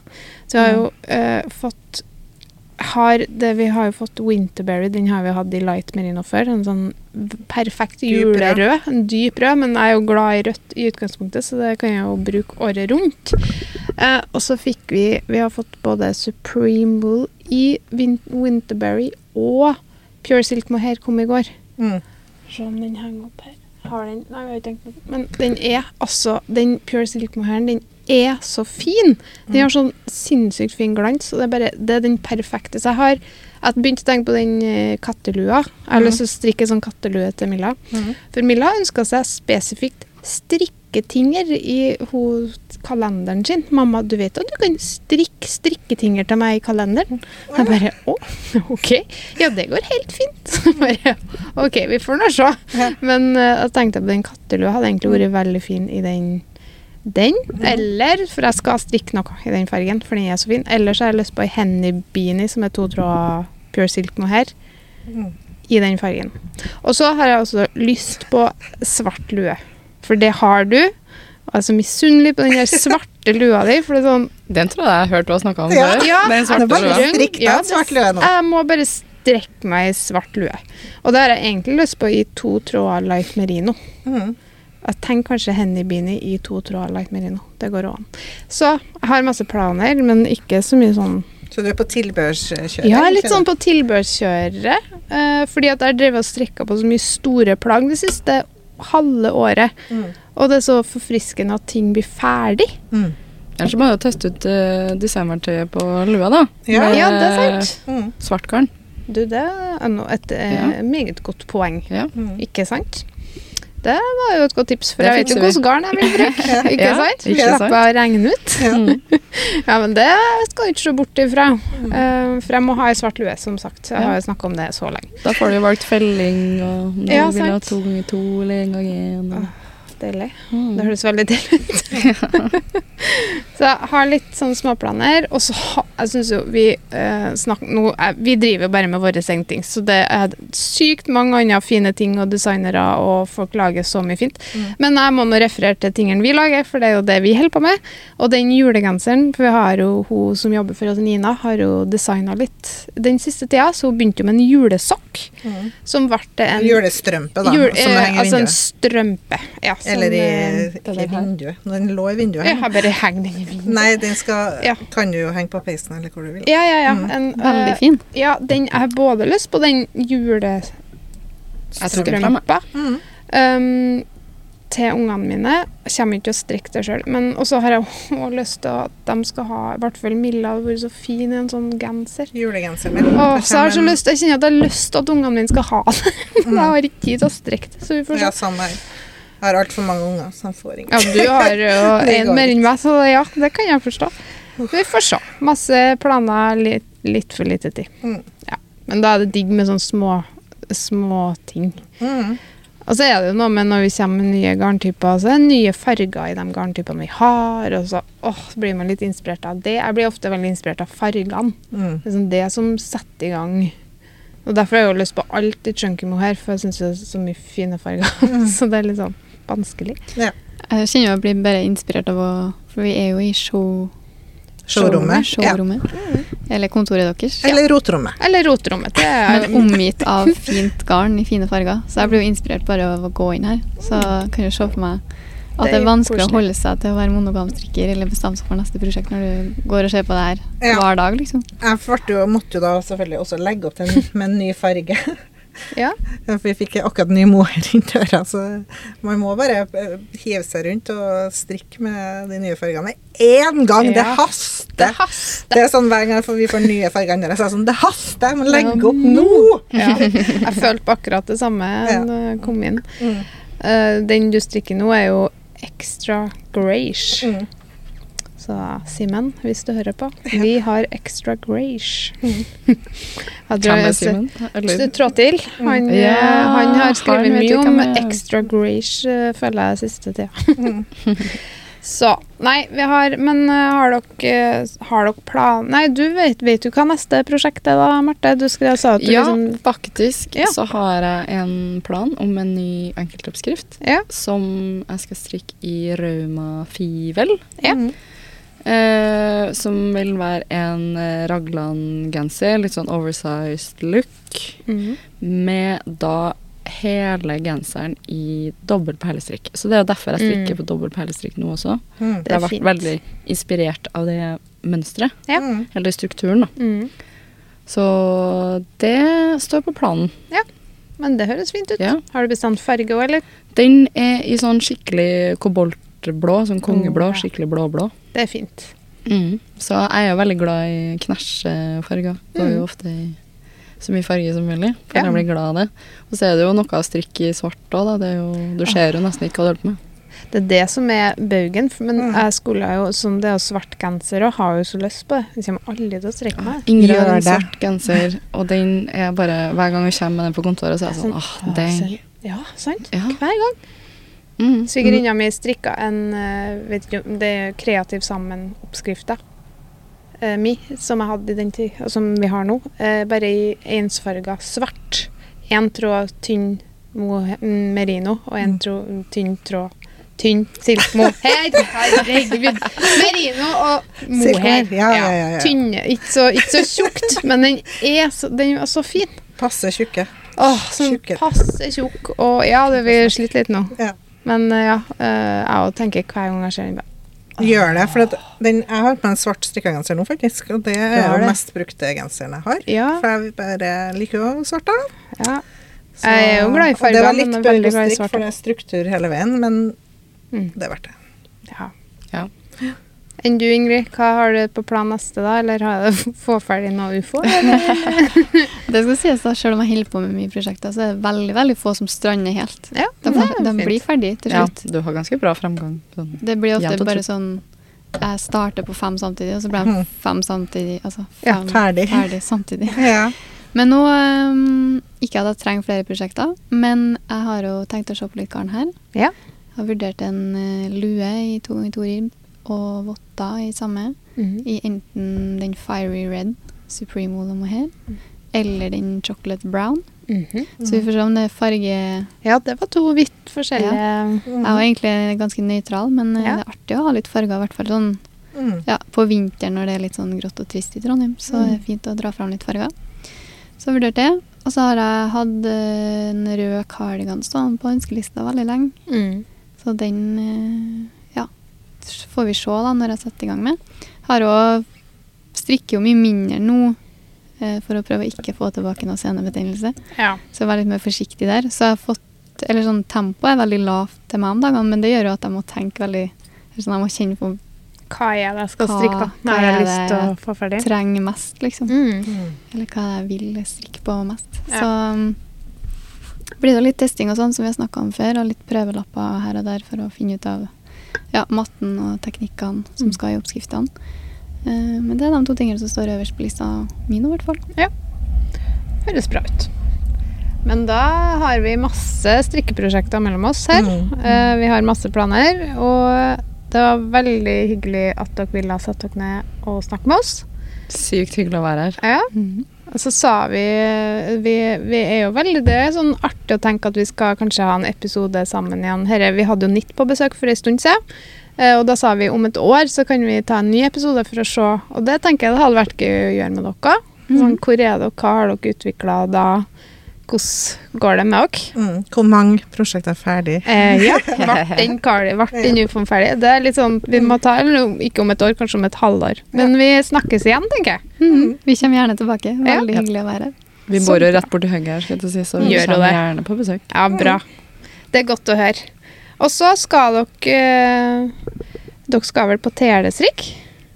Så vi har jo eh, fått har det, Vi har jo fått Winterberry, den har vi hatt i light merino før. En sånn perfekt julerød. En dyp rød, men jeg er jo glad i rødt i utgangspunktet, så det kan jeg jo bruke året rundt. Eh, og så fikk vi Vi har fått både Supreme Wool i Win Winterberry og Pure Silk Mohair kom i går. Mm. Se om den henger opp her. Har den Nei, vi har ikke tenkt på den. Men den er altså Den Pure Silk Mohairen, den er så fin. Den har sånn sinnssykt fin glans, og det er bare Det er den perfekte. Så jeg har jeg begynte begynt å tenke på den eh, kattelua. Jeg har lyst til å strikke sånn kattelue til Milla. Mhm. For Milla ønska seg spesifikt strikketinger i kalenderen sin. 'Mamma, du vet at du kan strikke strikketinger til meg i kalenderen?' Jeg bare 'Å, OK. Ja, det går helt fint.' <laughs> Så bare, OK, vi får nå se. Men uh, jeg tenkte på den kattelua hadde egentlig vært veldig fin i den. Den, eller For jeg skal strikke noe i den fargen, for den er så fin. Eller så har jeg lyst på ei Henny Beanie som er to tråder pure silk mohair Mm. i den fargen. Og så har jeg også lyst på svart lue. For det har du. Og jeg er så misunnelig på den der svarte lua di. For det er sånn Den tror jeg jeg har hørt du har snakka om Ja. før. Ja, Den Det er svarte lua. Ja, svart lue nå. Jeg må bare strekke meg i svart lue. Og det har jeg egentlig lyst på i to tråder light merino. Mm. Jeg tenker kanskje Henny Beanie i to tråder light merino. Det går òg an. Så jeg har masse planer, men ikke så mye sånn Så du er på tilbørskjøret? Ja, litt sånn på tilbørskjøret. Eh, fordi at jeg har drevet og strikka på så mye store plagg det siste halve året. Mm. Og det er så forfriskende at ting blir ferdig. Mm. Ellers så må du teste ut uh, designverktøyet på lua, da. Ja. Med Ja, det er sant. Mm. Svart garn. Du, det er et uh, Ja. meget godt poeng. Ja. Mm. Ikke sant? Det var jo et godt tips, for Det jeg vet jo hvilket garn <laughs> jeg vil bruke. Ikke Ja, sant? ikke Slipper sant? å regne ut. Ja. <laughs> Ja, men det skal du ikke se bort ifra. Uh, for jeg må ha ei svart lue, som sagt. Jeg har jo snakka om det så lenge. Da får du jo valgt felling, og om du vil ha to ganger to eller en gang én. Deilig. Mm. Det høres veldig deilig ut. <laughs> så jeg har litt sånne småplaner. Og så jeg synes jo vi eh, snakker nå, eh, Vi driver bare med våre egne så det er sykt mange andre fine ting og designere, og folk lager så mye fint. Mm. Men jeg må nå referere til tingene vi lager, for det er jo det vi holder på med. Og den julegenseren, for vi har jo hun som jobber for oss, Nina, har jo designa litt den siste tida, så hun begynte jo med en julesokk, Mm. som ble en Julestrømpe, da. jul- som eh, altså en strømpe. Ja, Eller i, eh, det i vinduet. Den lå i vinduet. Jeg har bare hengt den i vinduet. Nei, den skal Ja. Kan du jo henge på peisen eller hvor du vil. Ja, ja, ja. Mm. En, Veldig eh, fin. ja, den jeg har både lyst på den julestrømpa. Mm. um, til ungene mine. Jeg kommer ikke til å strikke det sjøl. Men også har jeg <laughs> også lyst til at de skal ha I hvert fall Milla hadde vært så fin i en sånn genser. Julegenser min. og så har jeg så lyst Jeg kjenner at jeg har lyst til at ungene mine skal ha det. Men <laughs> jeg har ikke tid til å strikke det, så vi får se. Ja. Jeg har altfor mange unger, så han får ingen. Ja, du har <laughs> jo en mer enn meg, så ja, det kan jeg forstå. Vi får se. Masse planer, litt, litt for lite tid. Mm. Ja. Men da er det digg med sånne små, små ting. Mm. Og så er det jo noe med når vi kommer med nye garntyper, så er det nye farger i de garntypene vi har, og så åh, så blir man litt inspirert av det. Jeg blir ofte veldig inspirert av fargene. Mm. Det er sånn det som setter i gang. Og derfor har jeg jo lyst på alt i chunky mohair, for jeg syns det er så mye fine farger. Mm. <laughs> så det er litt sånn vanskelig. Jeg kjenner jeg blir bare inspirert av å For vi er jo i show, Showrommet. showrommet. Eller kontoret deres. Eller rotrommet. Eller rotrommet. Det er Men <laughs> omgitt av <laughs> fint garn i fine farger. Så jeg blir jo inspirert bare av å gå inn her. Så kan du se for meg at Det er er vanskelig å holde seg til å være monogamstrikker eller bestemme seg for neste prosjekt når du går og ser på det her Ja. hver dag, liksom. Jeg jo, måtte jo da selvfølgelig også legge opp til en, med en ny farge. <laughs> <laughs> Ja. For vi fikk akkurat ny mohair inn døra, så man må bare eh, hive seg rundt og strikke med de nye fargene én gang. Det Ja. haster! Det haster. Det er sånn hver gang vi får nye farger døra, så er det sånn Det haster! Jeg må legge opp nå! <laughs> Ja. Jeg følte på akkurat det samme da jeg kom inn. Mm. Uh, den du strikker nå, er jo extra grayish. Mm. Så Simen, hvis du hører på, vi har extra grace. Mm. Jeg tror Hvem er Simen? Eller- Så Han, mm. yeah, han har skrevet mye om extra grayish, eh, føler jeg, siste tida. Mm. <laughs> Så Nei, vi har Men uh, har dere, har dere plan Nei, du vet, vet du hva neste prosjekt er da, Marte? Du skrev sa at du Ja, liksom faktisk Ja. så har jeg en plan om en ny enkeltoppskrift Ja. som jeg skal strikke i Rauma Fivel. Ja. Mm. Eh, som vil være en eh, raglan-genser, litt sånn oversized look, Mhm. med da hele genseren i dobbel perlestrikk. Så det er jo derfor jeg strikker Mm. på dobbel perlestrikk nå også. Mm. Det har vært fint. veldig inspirert av det mønsteret, Ja. Mm. eller strukturen, da. Mhm. Så det står på planen. Men det høres fint ut. Ja. Har du bestemt farge òg, eller? Den er i sånn skikkelig koboltblå, sånn kongeblå, Oh, ja. skikkelig blå-blå. Det er fint. Så jeg er jo veldig glad i knæsjfarger. Går jo Mm. ofte i så mye farge som mulig, for Ja. jeg blir glad av det. Og så er det jo noe av strikk i svart òg, da. Det er jo, du ser jo nesten ikke hva du holder på med. Det er det som er baugen. Men Mm. jeg skulle jo, som det er svart genser, og har jo så lyst på det. Jeg kommer aldri til å strekke meg. Ingrid har en svart genser, og den er bare Hver gang hun kommer med den på kontoret, så er jeg sånn åh, den Ja, sant. Ja. Hver gang. Mm. Svigerinna mi strikka en eh, vet ikke, det er Kreativ sammen-oppskrifta eh, mi, som jeg hadde i den tid, og som vi har nå. Eh, bare i ensfarga svart. Én tråd tynn mo mm, merino, og én tråd tynn tråd tynn silk mohair. <laughs> Herregud. Merino og mohair. Ja, ja, ja, ja. Tynne. Ikke så, ikke så tjukt, men den er så, den er så fin. Passe tjukke. Åh, sånn passe tjukk. Og ja, det vil slite litt nå. Ja. Men eh, ja, eh, jeg òg tenker hver gang jeg ser den Gjør det. For at den, jeg har på meg en svart strikkegenser nå, faktisk. Og det er jo det? mest brukte genseren jeg har. Ja. For jeg bare liker jo svart, da. ja. Så- Jeg er jo glad i farger, Det var litt jeg er bøyd veldig og glad i strikk, for det er struktur hele veien, men Mm. det er verdt det. ja. Ja. Enn du, Ingrid? Hva har du på plan neste, da? Eller har du <laughs> få ferdig noe ufo? <laughs> Det skal sies da, Selv om jeg holder på med mye prosjekter, så er det veldig veldig få som strander helt. Ja, De, det er de fint. blir ferdig til slutt. Ja, du har ganske bra fremgang. Sånn. Det blir ofte bare sånn Jeg starter på fem samtidig, og så blir de Mhm. fem samtidig. Altså Ja, ferdig. <laughs> ferdig samtidig. Ja. Men nå um, Ikke at jeg trenger flere prosjekter, men jeg har jo tenkt å se på litt garn her. Ja. Jeg har vurdert en eh, lue i to ganger to ribb og votter i samme. Mhm. I enten den Fiery Red, Supreme Wool Mohair, eller den Chocolate Brown. Mhm. Så vi får se om det er farge Ja, det var to vidt forskjellige Jeg var egentlig ganske nøytral, men eh, Ja. det er artig å ha litt farger, i hvert fall sånn Mm. ja, på vinteren når det er litt sånn grått og trist i Trondheim. Så Mm. er fint å dra fram litt farger. Så vurderte jeg. Og så har jeg hatt eh, en rød cardigan stående på ønskelista veldig lenge. mm. Så den eh, ja, får vi se da når jeg setter i gang med. Har òg strikker jo mye mindre nå eh, for å prøve å ikke få tilbake noe senebetennelse. Ja. Så jeg var litt mer forsiktig der. Så jeg har fått Eller sånn tempoet er veldig lavt til meg om dagene, men det gjør jo at jeg må tenke veldig sånn, Jeg må kjenne på Hva er det jeg skal strikke på? hva Hva har jeg er lyst til å få ferdig? trenger mest, liksom. Mm. Mm. Eller hva jeg vil strikke på mest. Ja. Så um, blir det litt testing og sånn, som vi har snakka om før, og litt prøvelapper her og der for å finne ut av ja, matten og teknikkene som Mm. skal i oppskriftene. Eh, men det er de to tingene som står øverst på lista mi nå, i hvert fall. Høres bra ut. Men da har vi masse strikkeprosjekter mellom oss her. Mm. Eh, vi har masse planer, og det var veldig hyggelig at dere ville sette dere ned og snakke med oss. Sykt hyggelig å være her. Ja. Så sa vi, vi Vi er jo veldig Det er sånn artig å tenke at vi skal kanskje ha en episode sammen igjen. Herre, vi hadde jo Nitt på besøk for en stund siden. eh, Og da sa vi om et år så kan vi ta en ny episode for å se. Og det tenker jeg det hadde vært gøy å gjøre med dere. Sånn, hvor er dere? Hva har dere utvikla da? Hvordan går det med dere? Mm. Hvor mange prosjekter er ferdig? Eh, ja, <laughs> ble den? Ufoen ferdig? Det er litt sånn, vi må ta, eller Ikke om et år, kanskje om et halvår. Men vi snakkes igjen, tenker jeg. Mm. Vi kommer gjerne tilbake. Ja. Veldig hyggelig å være her. Vi bor jo rett borti hugget her, skal jeg si, så vi Gjør kommer det. gjerne på besøk. Ja, bra. Det er godt å høre. Og så skal dere eh, Dere skal vel på telestrikk?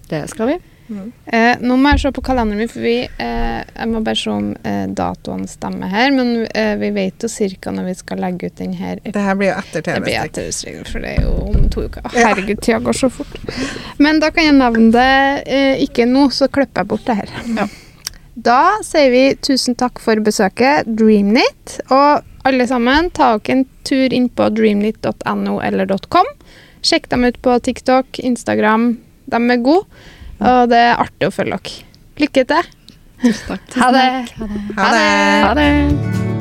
Det skal vi. Mm. Eh, nå må jeg se på kalenderen min, for vi eh, Jeg må bare se om eh, datoene stemmer her. Men eh, vi vet jo cirka når vi skal legge ut den her. Det her blir jo etter TV-strikk. for det er jo om to uker. Herregud, tida går så fort. Men da kan jeg nevne det eh, ikke nå, så klipper jeg bort det her. Ja. Da sier vi tusen takk for besøket, Dreamnit. Og alle sammen, ta dere en tur inn på dreamnit.no eller .com. Sjekk dem ut på TikTok, Instagram. De er gode, og det er artig å følge dere. Lykke til. Tusen takk. Ha det. Ha det. Ha det! Ha det.